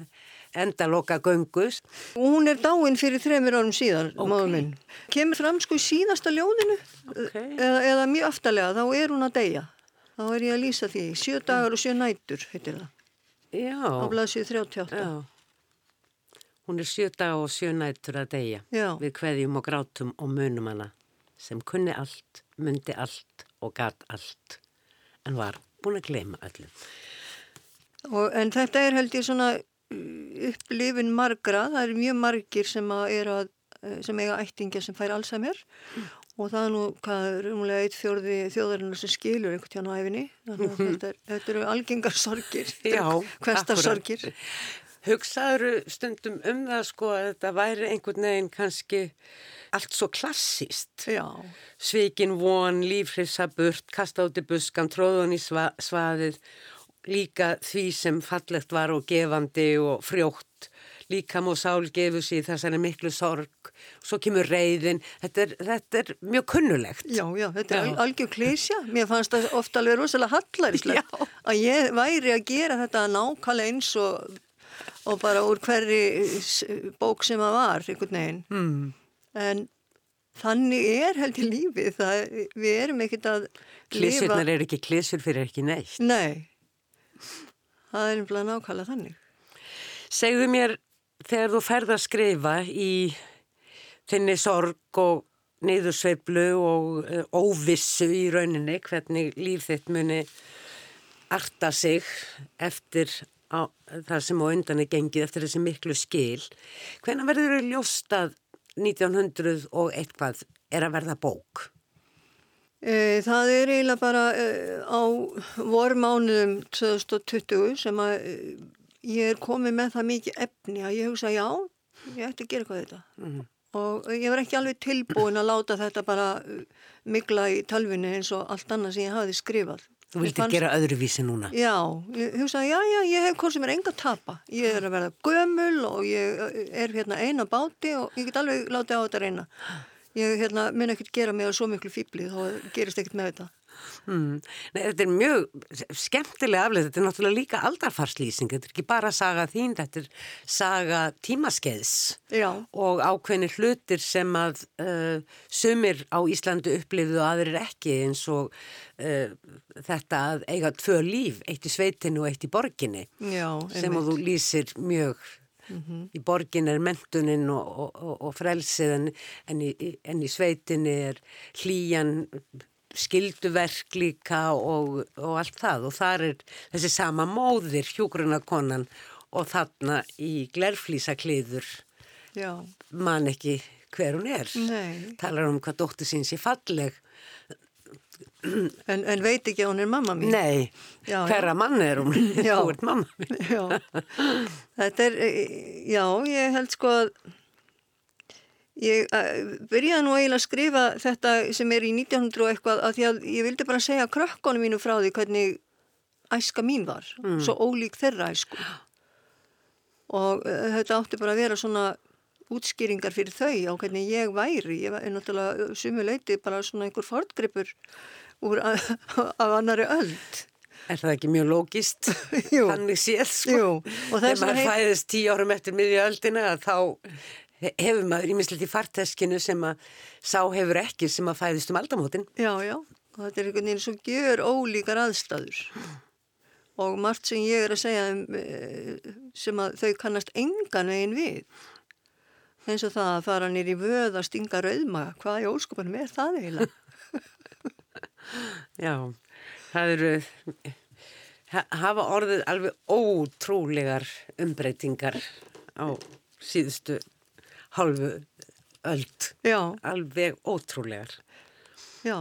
endaloka göngus. Hún er dáin fyrir þremir árum síðan, okay. máður minn. Kemur fram sko í síðasta ljóðinu okay. eða, eða mjög aftalega, þá er hún að deyja. Þá er ég að lýsa því. Sjö dagar og sjö nætur, heitir það. Já. Á blaðsíð 38. Já. Hún er sjö dagar og sjö nætur að deyja. Já. Við hverjum og grátum og munum hana. Sem kunni allt, myndi allt og gat allt. En var búin að gleyma öllum. Og, en þetta er held ég svona uh, upplifin margra, það er mjög margir sem er að uh, sem eiga ættingja sem fær Alzheimer. Mm. og það er nú, hvað er umlega eitt fjörði þjóðarinnar sem skilur einhvern tján á æfinni að þetta, er, þetta eru algengar sorgir, hverstar sorgir Hugsaður stundum um það sko að þetta væri einhvern veginn kannski allt svo klassíst. Já. Svikin von, lífhrifsaburt, kasta út í buskan, tróðun í sva, svaðið, líka því sem fallegt var og gefandi og frjótt. Líkam og sál gefur sér þessari miklu sorg, svo kemur reyðin, þetta er, þetta er mjög kunnulegt. Já, já, þetta er algjör klísja, mér fannst það ofta alveg rosalega hallaríslegt að ég væri að gera þetta nákvæmlega eins og, og bara úr hverri bók sem það var, einhvern veginn. Mm en þannig er held í lífið, það, við erum ekkert að Klísurnar er ekki klísur fyrir ekki neitt. Nei, það er umflað nákvæmlega þannig. Segðu mér, þegar þú ferð að skrifa í þinni sorg og niðursveiflu og uh, óvissu í rauninni, hvernig líf þitt muni arta sig eftir á, það sem á undan er gengið, eftir þessi miklu skil. Hvernig verður þau ljóst að 1900 og eitthvað er að verða bók? E, það er eiginlega bara e, á vormánuðum 2020 sem að e, ég er komið með það mikið efni að ég hugsa já, ég ætti að gera eitthvað þetta. Mm. Og ég var ekki alveg tilbúin að láta þetta bara mikla í talvinni eins og allt annað sem ég hafi skrifað. Þú vildi fannst... gera öðruvísi núna? Já, ég hugsaði, já, já, ég hef hvort sem er enga tapa. Ég er að verða gömul og ég er hérna eina báti og ég get alveg látið á þetta reyna. Ég hérna, mun ekkert gera á svo miklu fýbli, þá gerist ekkert með þetta. Mm. Nei, þetta er mjög skemmtilega aflega, þetta er náttúrulega líka aldarfarslýsing, þetta er ekki bara saga þín, þetta er saga tímaskeiðs Já. og ákveðni hlutir sem að uh, sumir á Íslandu upplifðu og aðrir ekki eins og uh, þetta að eiga tvö líf, eitt í sveitinu og eitt í borginni Já, sem að þú lýsir mjög Mm -hmm. í borgin er mentunin og, og, og frelsið en, en, í, en í sveitinni er hlýjan skilduverk líka og, og allt það. Og þar er þessi sama móðir hjúgrunakonan og þarna í glerflísakliður. Man ekki hver hún er. Nei. talar um hvað dóttur sín sé falleg. En, en veit ekki að hún er mamma mín. Nei, já, hverra já. mann er hún? Þú ert mamma mín. Þetta er, já ég held sko að Ég byrjaði nú eiginlega að skrifa þetta sem er í 1900 og eitthvað að því að ég vildi bara segja krökkunum mínu frá því hvernig æska mín var, mm. svo ólík þeirra æsku og uh, þetta átti bara að vera svona útskýringar fyrir þau á hvernig ég væri, ég var náttúrulega sumuleiti bara svona einhver fordgripur úr *laughs* af annari öld. Er það ekki mjög lógist? *laughs* Þannig séð sko. Jú. Þegar maður heit... fæðist tíu árum eftir miðja öldina þá hefur maður ímislegt í farteskinu sem að sá hefur ekki sem að fæðist um aldamótin. Já, já, og þetta er einhvern veginn svo gjör ólíkar aðstæður og margt sem ég er að segja eh, sem að þau kannast engan veginn við eins og það að fara nýri vöð að stinga rauðma, hvað í óskopunum er það eiginlega? *laughs* *laughs* Já, það eru hafa orðið alveg ótrúlegar umbreytingar á síðustu hálfu öld. Já. Alveg ótrúlegar. Já.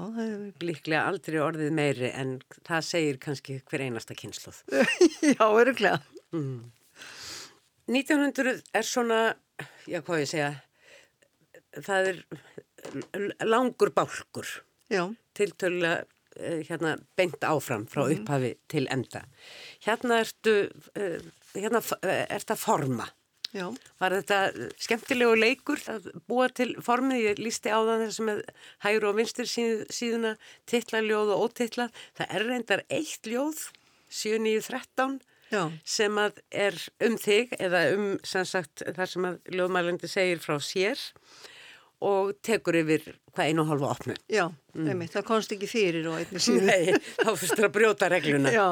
Líklega aldrei orðið meiri en það segir kannski hver einasta kynsluð. *laughs* já, öruglega. Mm. 1900 er svona, já hvað ég segja, það er langur bálkur. Já. Tiltölulega hérna beint áfram frá mhm. upphafi mm. til enda. Hérna ertu, hérna ertu að forma. Já. Var þetta skemmtilegu leikur að búa til formið, ég lísti á það þessum með hægur og vinstir síðuna, titlaljóð og ótitlað. Það er reyndar eitt ljóð, 7.9.13, sem að er um þig eða um sagt, þar sem að ljóðmælandi segir frá sér og tekur yfir hvað einu og hálfa opnu. Já, mm. einmitt, það konst ekki fyrir og einnig síðan. Nei, þá fyrst það að brjóta regluna. Já.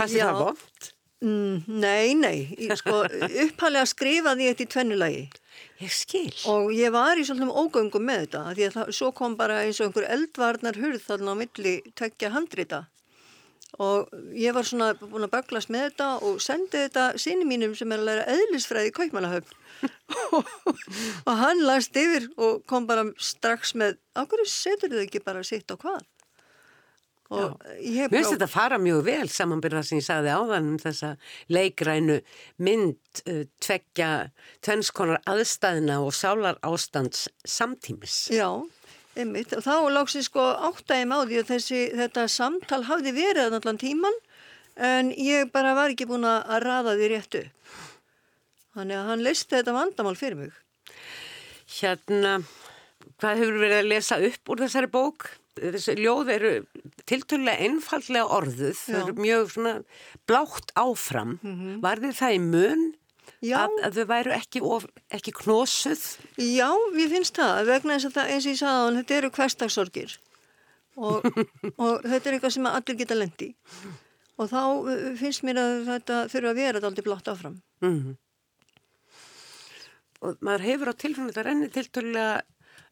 Þið það gott? Mm, nei, nei, sko, upphallega skrifaði ég þetta í tvennulagi. Ég skil. Og ég var í svolítum ógöngum með þetta, því að það, svo kom bara eins og einhver eldvarnar hurð þarna á milli tveggja handrita. Og ég var svona búin að baklast með þetta og sendi þetta síni mínum sem er að læra eðlisfræði í Kaupmannahöfn. *laughs* og hann last yfir og kom bara strax með, áhverju setur þið ekki bara sitt á hvað? Mér finnst þetta að fara mjög vel samanbyrða sem ég sagði áðan um þessa leikrænu mynd uh, tveggja tvennskonar aðstæðina og sálar ástands samtímis. Já, einmitt. Þá lóksið sko áttægum á því að þessi, þetta samtal hafði verið allan tíman en ég bara var ekki búin að raða því réttu. Þannig að hann listi þetta vandamál fyrir mig. Hérna, hvað hefur verið að lesa upp úr þessari bók? þessi ljóð eru tilturlega einfallega orðuð, þau eru mjög svona blátt áfram. Mm -hmm. Var þið það í mun að, að þau væru ekki, of, ekki knósuð? Já, ég finnst það, vegna þess að það, eins og ég sagði hann, þetta eru hverstagsorgir og, *laughs* og þetta er eitthvað sem allir geta lendi og þá finnst mér að þetta þurfa að vera aldrei blátt áfram. Mm -hmm. Og maður hefur á að renni tiltölulega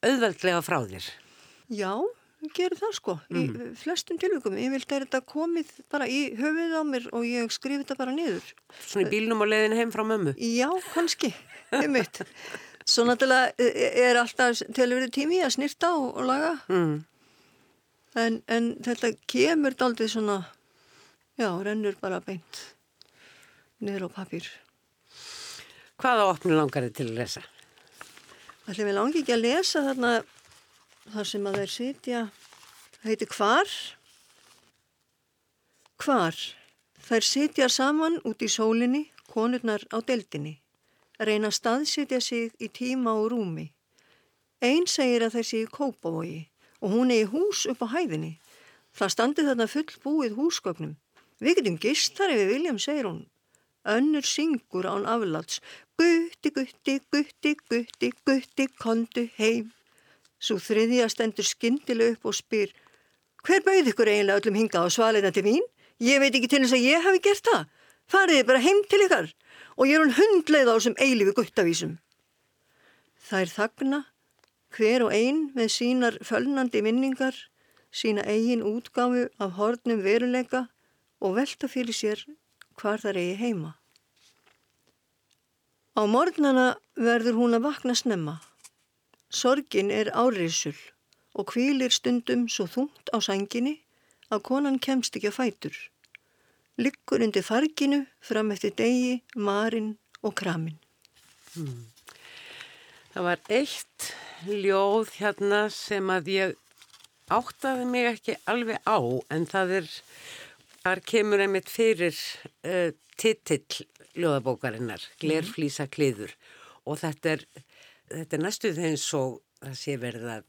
auðveldlega frá þér. Já, gerir það sko mm. í mhm. flestum tilvægum, ég vilt að þetta komið bara í höfuð á mér og ég skrifi þetta bara niður Svona í bílnum og leiðin heim frá mömmu? Já, kannski, einmitt Svo náttúrulega e, e, er alltaf vera tími að snirta og, og laga mm. en, en þetta kemur aldrei svona já, rennur bara beint niður á papír Hvaða opni langar þið til að lesa? Það er mér langi ekki að lesa þarna þar sem að þeir sitja, heiti Hvar. Hvar. Þær sitja saman út í sólinni, konurnar á deldinni, reyna að staðsitja sig í tíma og rúmi. Einn segir að þeir séu kópavogi og hún er í hús upp á hæðinni. Það standi þarna full búið húsgögnum. Við getum gist þar ef við viljum, segir hún. Önnur syngur án afláts. Gutti, gutti, gutti, gutti, gutti, kondu heim. Svo þriðja stendur skindileg upp og spyr Hver bauð ykkur eiginlega öllum hinga á svalina til mín? Ég veit ekki til þess að ég hafi gert það. Fariði bara heim til ykkar og ég er hún hundleið á þessum eilifu guttavísum. Það er þagna, hver og ein með sínar fölnandi minningar, sína eigin útgáfu af hornum veruleika og velta fyrir sér hvar það eigi heima. Á morgnana verður hún að vakna snemma Sorgin er áriðsul og kvílir stundum svo þungt á sænginni að konan kemst ekki að fætur. Liggur undir farginu fram eftir degi, marinn og kramin. Hmm. Það var eitt ljóð hérna sem að ég áttaði mig ekki alveg á en það er, þar kemur einmitt fyrir uh, titill ljóðabókarinnar, Glerflísa kliður og þetta er þetta er næstuð eins og það sé verið að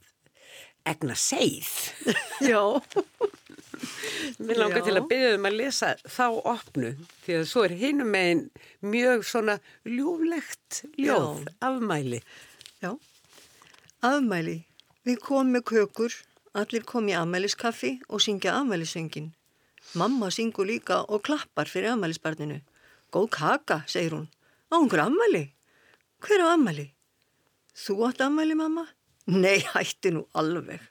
egna seið. Já. *laughs* Mér langar Já. til að byggja um að lesa þá opnu því að svo er hinum megin mjög svona ljúlegt ljóð, Já. afmæli. Já, afmæli. Við komum með kökur, allir kom í afmæliskaffi og syngja afmælisöngin. Mamma syngur líka og klappar fyrir afmælisbarninu. Góð kaka, segir hún. Á einhver afmæli? Hver á afmæli? Þú átt ammæli, mamma? Nei, hætti nú alveg.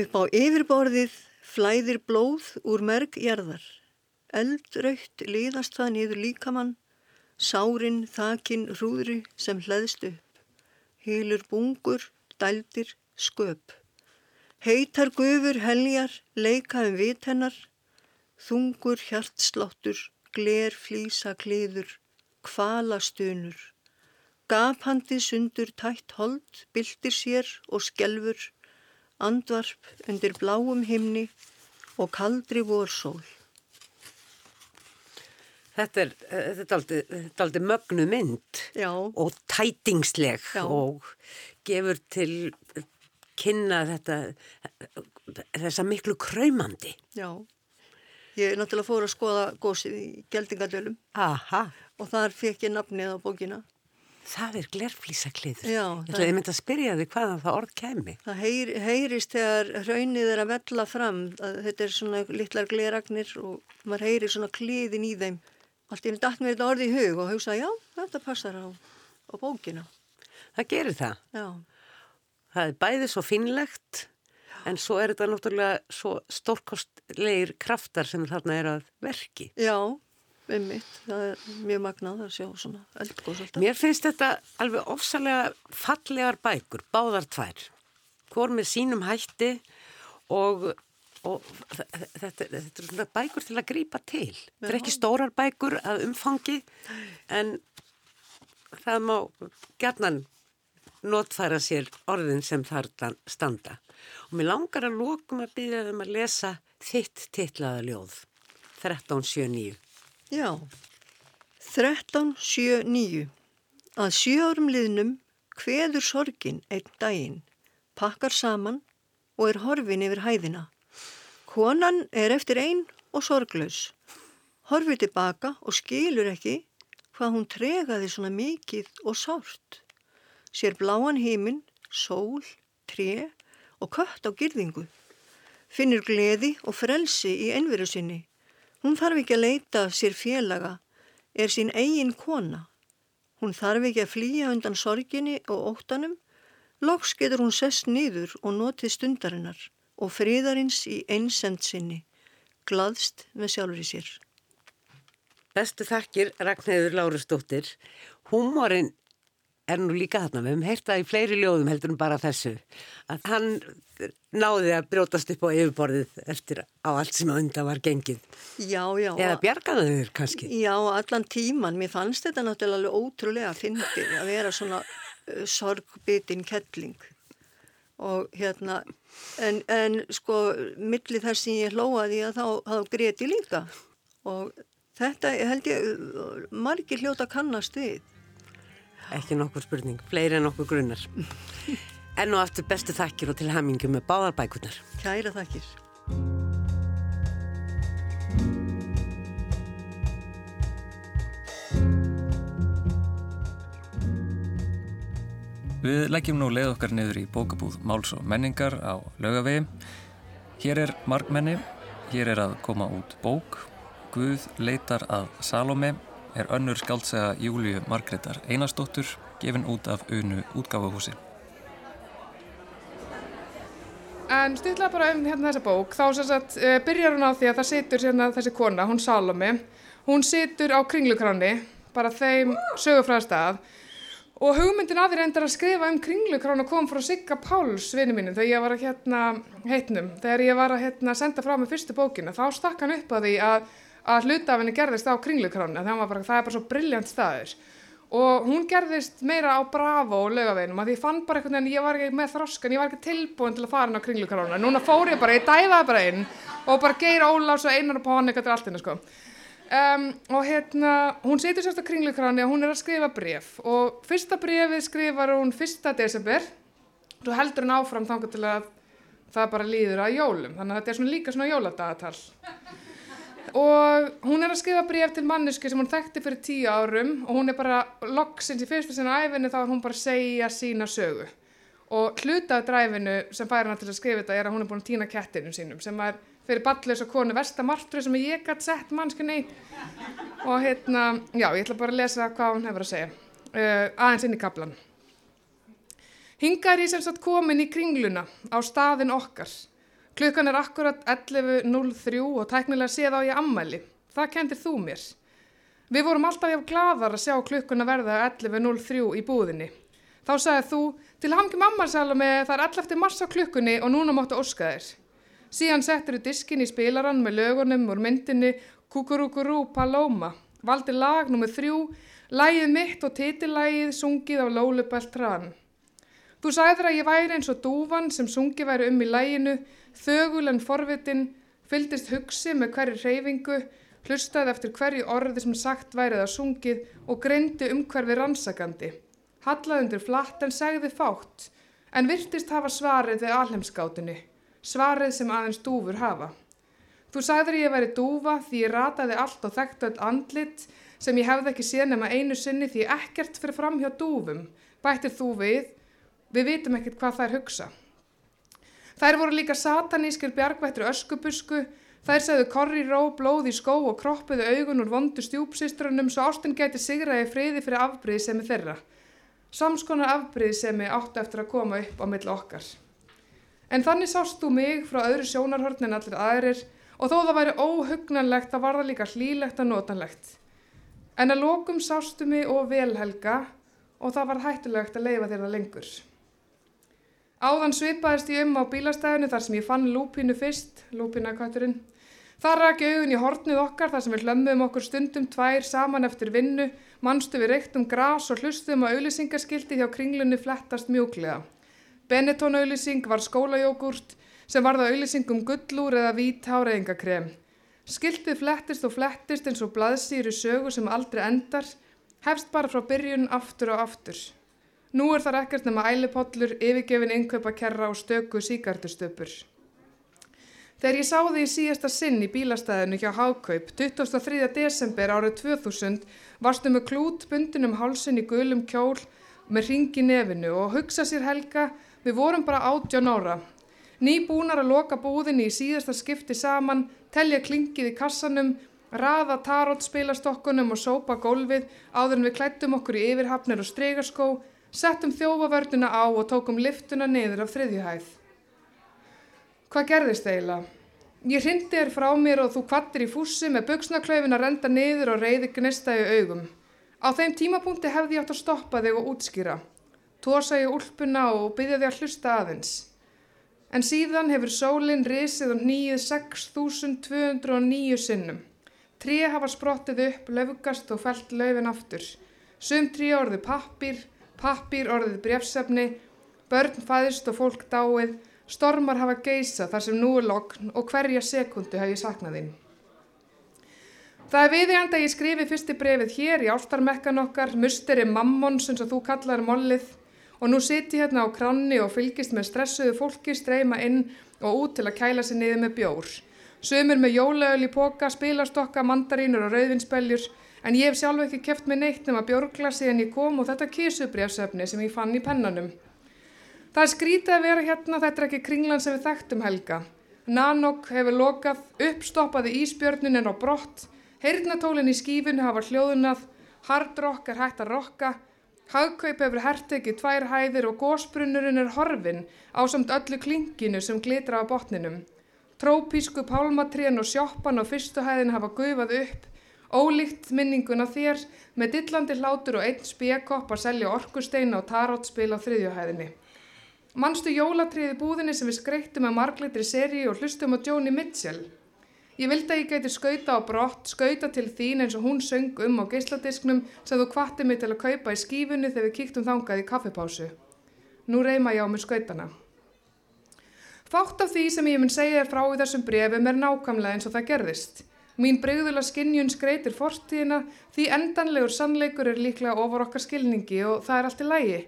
Upp á yfirborðið flæðir blóð úr mergjarðar. Eldrautt liðast það niður líkamann, sárin þakin hrúðri sem hlæðst upp. Hýlur bungur, dældir, sköp. Heitar gufur heljar, leika um vit hennar. Þungur hjartsláttur, gler flýsa kliður, kvalastunur. Gapandi sundur tætt hold, byltir sér og skelfur, andvarp undir bláum himni og kaldri vorsól. Þetta er, þetta er aldrei mögnu mynd Já. og tætingsleg Já. og gefur til kynna þetta, þessa miklu kræmandi. Já, ég er náttúrulega fór að skoða gósið í Geldingadölum og þar fekk ég nafnið á bókina. Það er glerflísakliður. Já. Ég ætlaði myndi að spyrja þig hvaðan það orð kemi. Það heyr, heyrist þegar raunnið er að vella fram. Þetta er svona litlar gleragnir og maður heyrir svona kliðin í þeim. Allt er dætt með þetta orð í hug og hugsa já, þetta passar á, á bókina. Það gerir það. Já. Það er bæðið svo finlegt en svo er þetta náttúrulega svo stórkostleir kraftar sem þarna er að verki. Já, Einmitt, það er mjög magnað að sjá svona eldgóðs alltaf. Mér finnst þetta alveg ofsalega fallegar bækur, báðar tvær. Hvor með sínum hætti og, og þetta, þetta er svona bækur til að grýpa til. Já. Þetta er ekki stórar bækur að umfangi en það má gerðnan notfæra sér orðin sem þar standa. Og mér langar að lókum að byrja um að lesa þitt titlaða ljóð, 1379. Já, 1379. Að sjörum liðnum hveður sorgin einn daginn, pakkar saman og er horfin yfir hæðina. Konan er eftir einn og sorglaus. horfið tilbaka og skilur ekki hvað hún tregaði svona mikið og sárt. Sér bláan heiminn, sól, tre og kött á girðingu. Finnur gleði og frelsi í einveru sinni. Hún þarf ekki að leita sér félaga, er sín eigin kona. Hún þarf ekki að flýja undan sorginni og óttanum. Loks getur hún sest nýður og notið stundarinnar og friðarins í einsend sinni, glaðst með sjálfur í sér. Bestu þakkir Ragnhildur Lárusdóttir. Húmórin er nú líka þarna, við hefum heyrt það í fleiri ljóðum heldur en bara þessu. Að hann náði að brjótast upp á yfirborðið eftir á allt sem undan var gengið. Já, já. Eða bjargaðu þur kannski. Já, allan tíman. Mér fannst þetta náttúrulega ótrúlega fyndið að vera svona uh, sorgbitinn kettling. Og hérna, en, en sko, millir þess að ég hlóaði að þá, þá greti líka. Og Þetta held ég margir hljóta kannast við. Ekki nokkur spurning, fleiri en nokkur grunnar. *laughs* Enn og aftur bestu þakkir og til hamingu með báðarbækunar. Kæra þakkir. Við leggjum nú leið okkar niður í bókabúð Máls og menningar á laugavegi. Hér er markmenni, hér er að koma út bók Guð leitar að Salome er önnur skáldsega Júliu Margreðar Einarsdóttur gefin út af unu útgáfahúsi. En styrla bara um hérna þessa bók, þá sagt uh, byrjar hún á því að það situr hérna þessi kona, hún Salome, hún situr á kringlukráni, bara þeim sögufræða stað og hugmyndin að því reyndar að skrifa um kringlukrána kom frá Sigga Páls vinnu mínu þegar ég var að hérna heitnum, þegar ég var að hérna senda frá mig fyrstu bókina, þá stakk hann upp á því að að hluta af henni gerðist á kringlukránu það, er bara svo brilljant staður. Og hún gerðist meira á Bravo og lögaveginum að ég fann bara einhvern veginn ég var ekki með þroskan, ég var ekki tilbúin til að fara inn á kringlukránu, núna fór ég bara, ég dæðaði bara inn og bara geir Ólafs og einar og páni eitthvað til allt henni sko. Um, og hérna, hún setur sérst á kringlukránu og hún er að skrifa bref og fyrsta brefið skrifar hún fyrsta desember. Og heldur hún áfram þangar til að það bara líður að jólum. Þannig að þetta er svona líka svona jóladagatal og hún er að skrifa bréf til manneski sem hún þekkti fyrir tíu árum og hún er bara loksins í fyrst fyrir sinna æfinni þá er hún bara að segja sína sögu. Og hluta af dræfinu sem fær hana til að skrifa þetta er að hún er búin að týna kettinum sínum sem er fyrir ballus og konu vestamartru sem ég gætt sett mannskunni og hérna, já, ég ætla bara að lesa hvað hún hefur að segja. Uh, aðeins inn í kaplan Hingar ég sem sagt komin í kringluna á staðin okkar Klukkan er akkurat 11.03 og tæknilega séð á ég ammæli. Það kendir þú mér. Við vorum alltaf hjá gladar að sjá klukkun að verða 11.03 í búðinni. Þá sagði þú, til hamngi mammarsala með það er 11. mars á klukkunni og núna máttu óska þér. Síðan settur þú diskin í spilaran með lögunum úr myndinni Kukurukuru Paloma. Valdi lag nummið þrjú, lægið mitt og titilægið sungið á Lólubelt rann. Þú sagðir að ég væri eins og dúvan sem sungi væri um í læginu Þögul en forvitin, fyldist hugsi með hverju reyfingu, hlustaði eftir hverju orði sem sagt værið að sungið og greindi um hverfi rannsakandi. Hallaði undir flatt en segði fátt, en virtist hafa svarið við alheimskátunni, svarið sem aðeins dúfur hafa. Þú sagðir ég væri dúfa því ég rataði allt og þekkti öll andlit sem ég hefði ekki séð nema einu sinni því ekkert fyrir fram hjá dúfum, bættir þú við, við vitum ekkert hvað það er hugsa. Þær voru líka satanískir bjargvættur öskubusku, þær segðu korri ró, blóð í skó og kroppuðu augun úr vondu stjúpsistrunum svo ástin gæti sigraði friði fyrir afbríðisemi þeirra. Samskonar afbríðisemi áttu eftir að koma upp á milli okkar. En þannig sást þú mig frá öðru sjónarhörn en allir aðrir og þó það væri óhugnanlegt það var það líka hlýlegt og notanlegt. En að lókum sástu mig og velhelga og það var hættulegt að leifa þér það lengur. Áðan svipaðist ég um á bílastæðinu þar sem ég fann lúpínu fyrst, lúpínakvætturinn. Það raki augun í hortnið okkar þar sem við hlömmum okkur stundum tvær saman eftir vinnu, mannstu við reyktum gras og hlustum á auðlisingaskildi hjá kringlunni flettast mjúklega. Benetton auðlising var skólajógurt sem varða auðlisingum gullúr eða vít háreðingakrem. Skiltið flettist og flettist eins og blaðsýri sögu sem aldrei endar, hefst bara frá byrjun aftur og aftur. Nú er þar ekkert nema ælipollur, yfirgefin innkaupa kerra og stöku síkartustöpur. Þegar ég sá þig í síðasta sinn í bílastæðinu hjá Hákaup 23. desember árið 2000 varstu með klút bundin um hálsin í gulum kjól með ringi nefinu og hugsa sér Helga, við vorum bara 18 ára. Nýbúnar að loka búðinni í síðasta skipti saman, telja klingið í kassanum, raða tarótspilastokkunum og sópa gólfið áður en við klættum okkur í yfirhafnir og stregarskó, settum þjófavörnuna á og tókum liftuna niður af þriðjuhæð. Hvað gerðist eiginlega? Ég hrindi þér frá mér og þú kvattir í fússi með buksnaklaufin að renda niður og reyði gnista í augum. Á þeim tímapunkti hefði ég átt að stoppa þig og útskýra. Tósa ég úlpuna og byggja þig að hlusta aðeins. En síðan hefur sólinn risið og nýið 6209 sinnum. Tríi hafa sprottið upp, löfugast og fælt löfin aftur. Sum tríi orðið pappir, pappir orðið brefsefni, börn fæðist og fólk dáið, Stormar hafa geisa þar sem nú er lokn og hverja sekundu hef ég saknað þín. Það er viðjanda ég skrifi fyrsti brefið hér í ástarmekkan okkar, musteri mammon sem þú kallar mollið og nú siti hérna á kranni og fylgist með stressuðu fólki streyma inn og út til að kæla sig niður með bjór. Sumur með jólaöl í póka, spilastokka, mandarínur og rauðvinsbeljur en ég hef sjálf ekki keft með neitt nema bjórglasi en ég kom og þetta kísubrefsefni sem ég fann í pennanum. Það er skrítið að vera hérna, þetta er ekki kringlan sem við þekktum helga. Nanok hefur lokað, uppstoppaði íspjörnin en á brott, heyrnatólinn í skífinu hafa hljóðunað, hardrock er hægt að rokka, hagkaup hefur hertekið tvær hæðir og gósbrunnurinn er horfin á samt öllu klinginu sem glitra á botninum. Trópísku pálmatrén og sjoppan á fyrstu hæðin hafa guðvað upp, ólíkt minninguna þér með dillandi hlátur og einn spjekopp að selja orkusteina og tarótspil á þriðjuhæðinni. Manstu jólatriði búðinni sem við skreittum að marglitri seri og hlustum á Joni Mitchell. Ég vildi að ég gæti skauta á brott, skauta til þín eins og hún söng um á geisladisknum sem þú kvatti mig til að kaupa í skífunni þegar við kíktum þangað í kaffepásu. Nú reyma ég á mig skautana. Fátt af því sem ég mun segja þér frá í þessum brefum er nákvæmlega eins og það gerðist. Mín breyðula skinnjun skreitir fortíðina því endanlegur sannleikur er líklega ofur okkar skilningi og það er allt í lægi.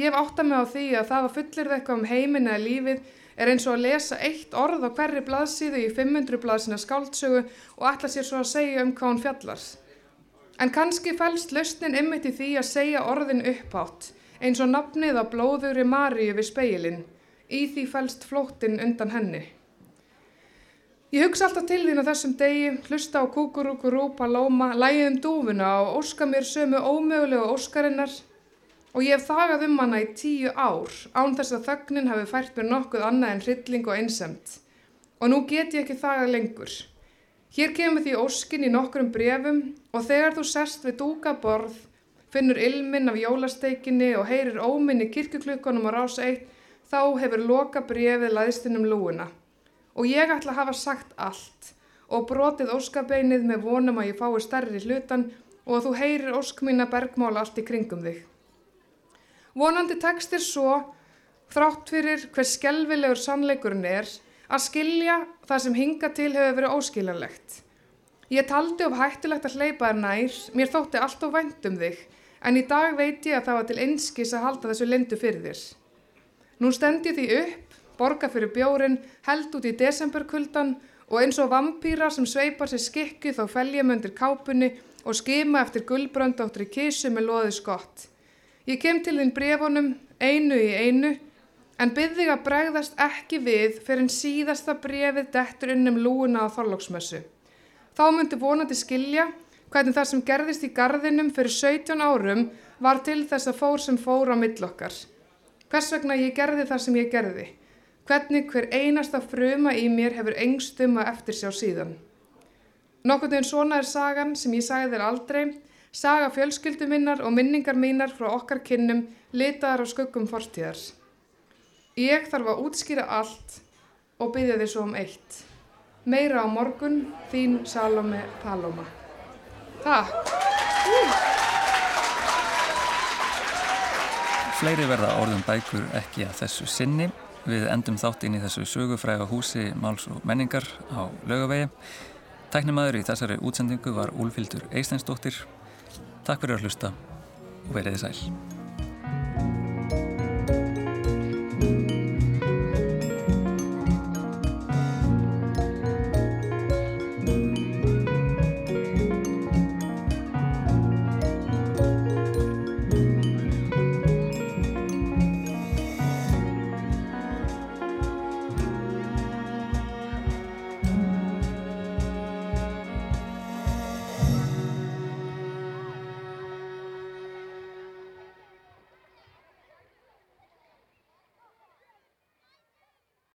Ég hef átt að mig á því að það að fullir það eitthvað um heiminn eða lífið er eins og að lesa eitt orð á hverri blaðsíðu í 500 blaðsina skáldsögu og ætla sér svo að segja um hvað hún fjallars. En kannski fælst lausnin ymmit í því að segja orðin upphátt, eins og nafnið á blóðuri Maríu við speilin. Í því fælst flóttin undan henni. Ég hugsa alltaf til þín á þessum degi, hlusta á kúkurúkurú, palóma, lægið um dúfuna og óska mér sömu ómögulegu óskarinnar og ég hef þagað um hana í tíu ár án þess að þögnin hafi fært mér nokkuð annað en hrylling og einsemt. Og nú get ég ekki þagað lengur. Hér kemur því óskin í nokkrum brefum og þegar þú sest við dúka borð, finnur ilminn af jólasteikinni og heyrir óminni kirkuklukkonum á rás eitt, þá hefur loka brefið læðstinum lúuna. Og ég ætla að hafa sagt allt og brotið óskabeinið með vonum að ég fái stærri hlutan og að þú heyrir ósk mín að bergmála allt í kringum þig. Vonandi tekstir svo, þrátt fyrir hver skelvilegur sannleikurinn er, að skilja það sem hinga til hefur verið óskiljanlegt. Ég taldi of hættilegt að hleypa þér nær, mér þótti allt of vænt um þig, en í dag veit ég að það var til einskis að halda þessu lindu fyrir þér. Nú stendi því upp, borga fyrir bjórin, held út í desemberkuldan og eins og vampýra sem sveipar sér skikku þá feljamöndir kápunni og skima eftir gullbröndáttur í kísu með loðið skott. Ég kem til þín brefunum einu í einu en þig að bregðast ekki við fyrir en síðasta brefið dettur innum lúuna á þorlóksmessu. Þá myndi vonandi skilja hvernig það sem gerðist í gardinum fyrir 17 árum var til þess að fór sem fór á millokkar. Hvers vegna ég gerði það sem ég gerði. Hvernig hver einasta fruma í mér hefur engstum að eftir sjá síðan. Nokkur en svona er sagan sem ég sagði þér aldrei Saga fjölskyldu minnar og minningar mínar frá okkar kynnum litaðar á skuggum fortíðar. Ég þarf að útskýra allt og byggja þið svo um eitt. Meira á morgun, þín Salome Paloma. Takk! Fleiri verða orðum bækur ekki að þessu sinni. Við endum þátt inn í þessu sögufræga húsi Máls og menningar á lögavegi. Tæknimaður í þessari útsendingu var Úlfildur Eisteinsdóttir Takk fyrir að hlusta og verið þið sæl.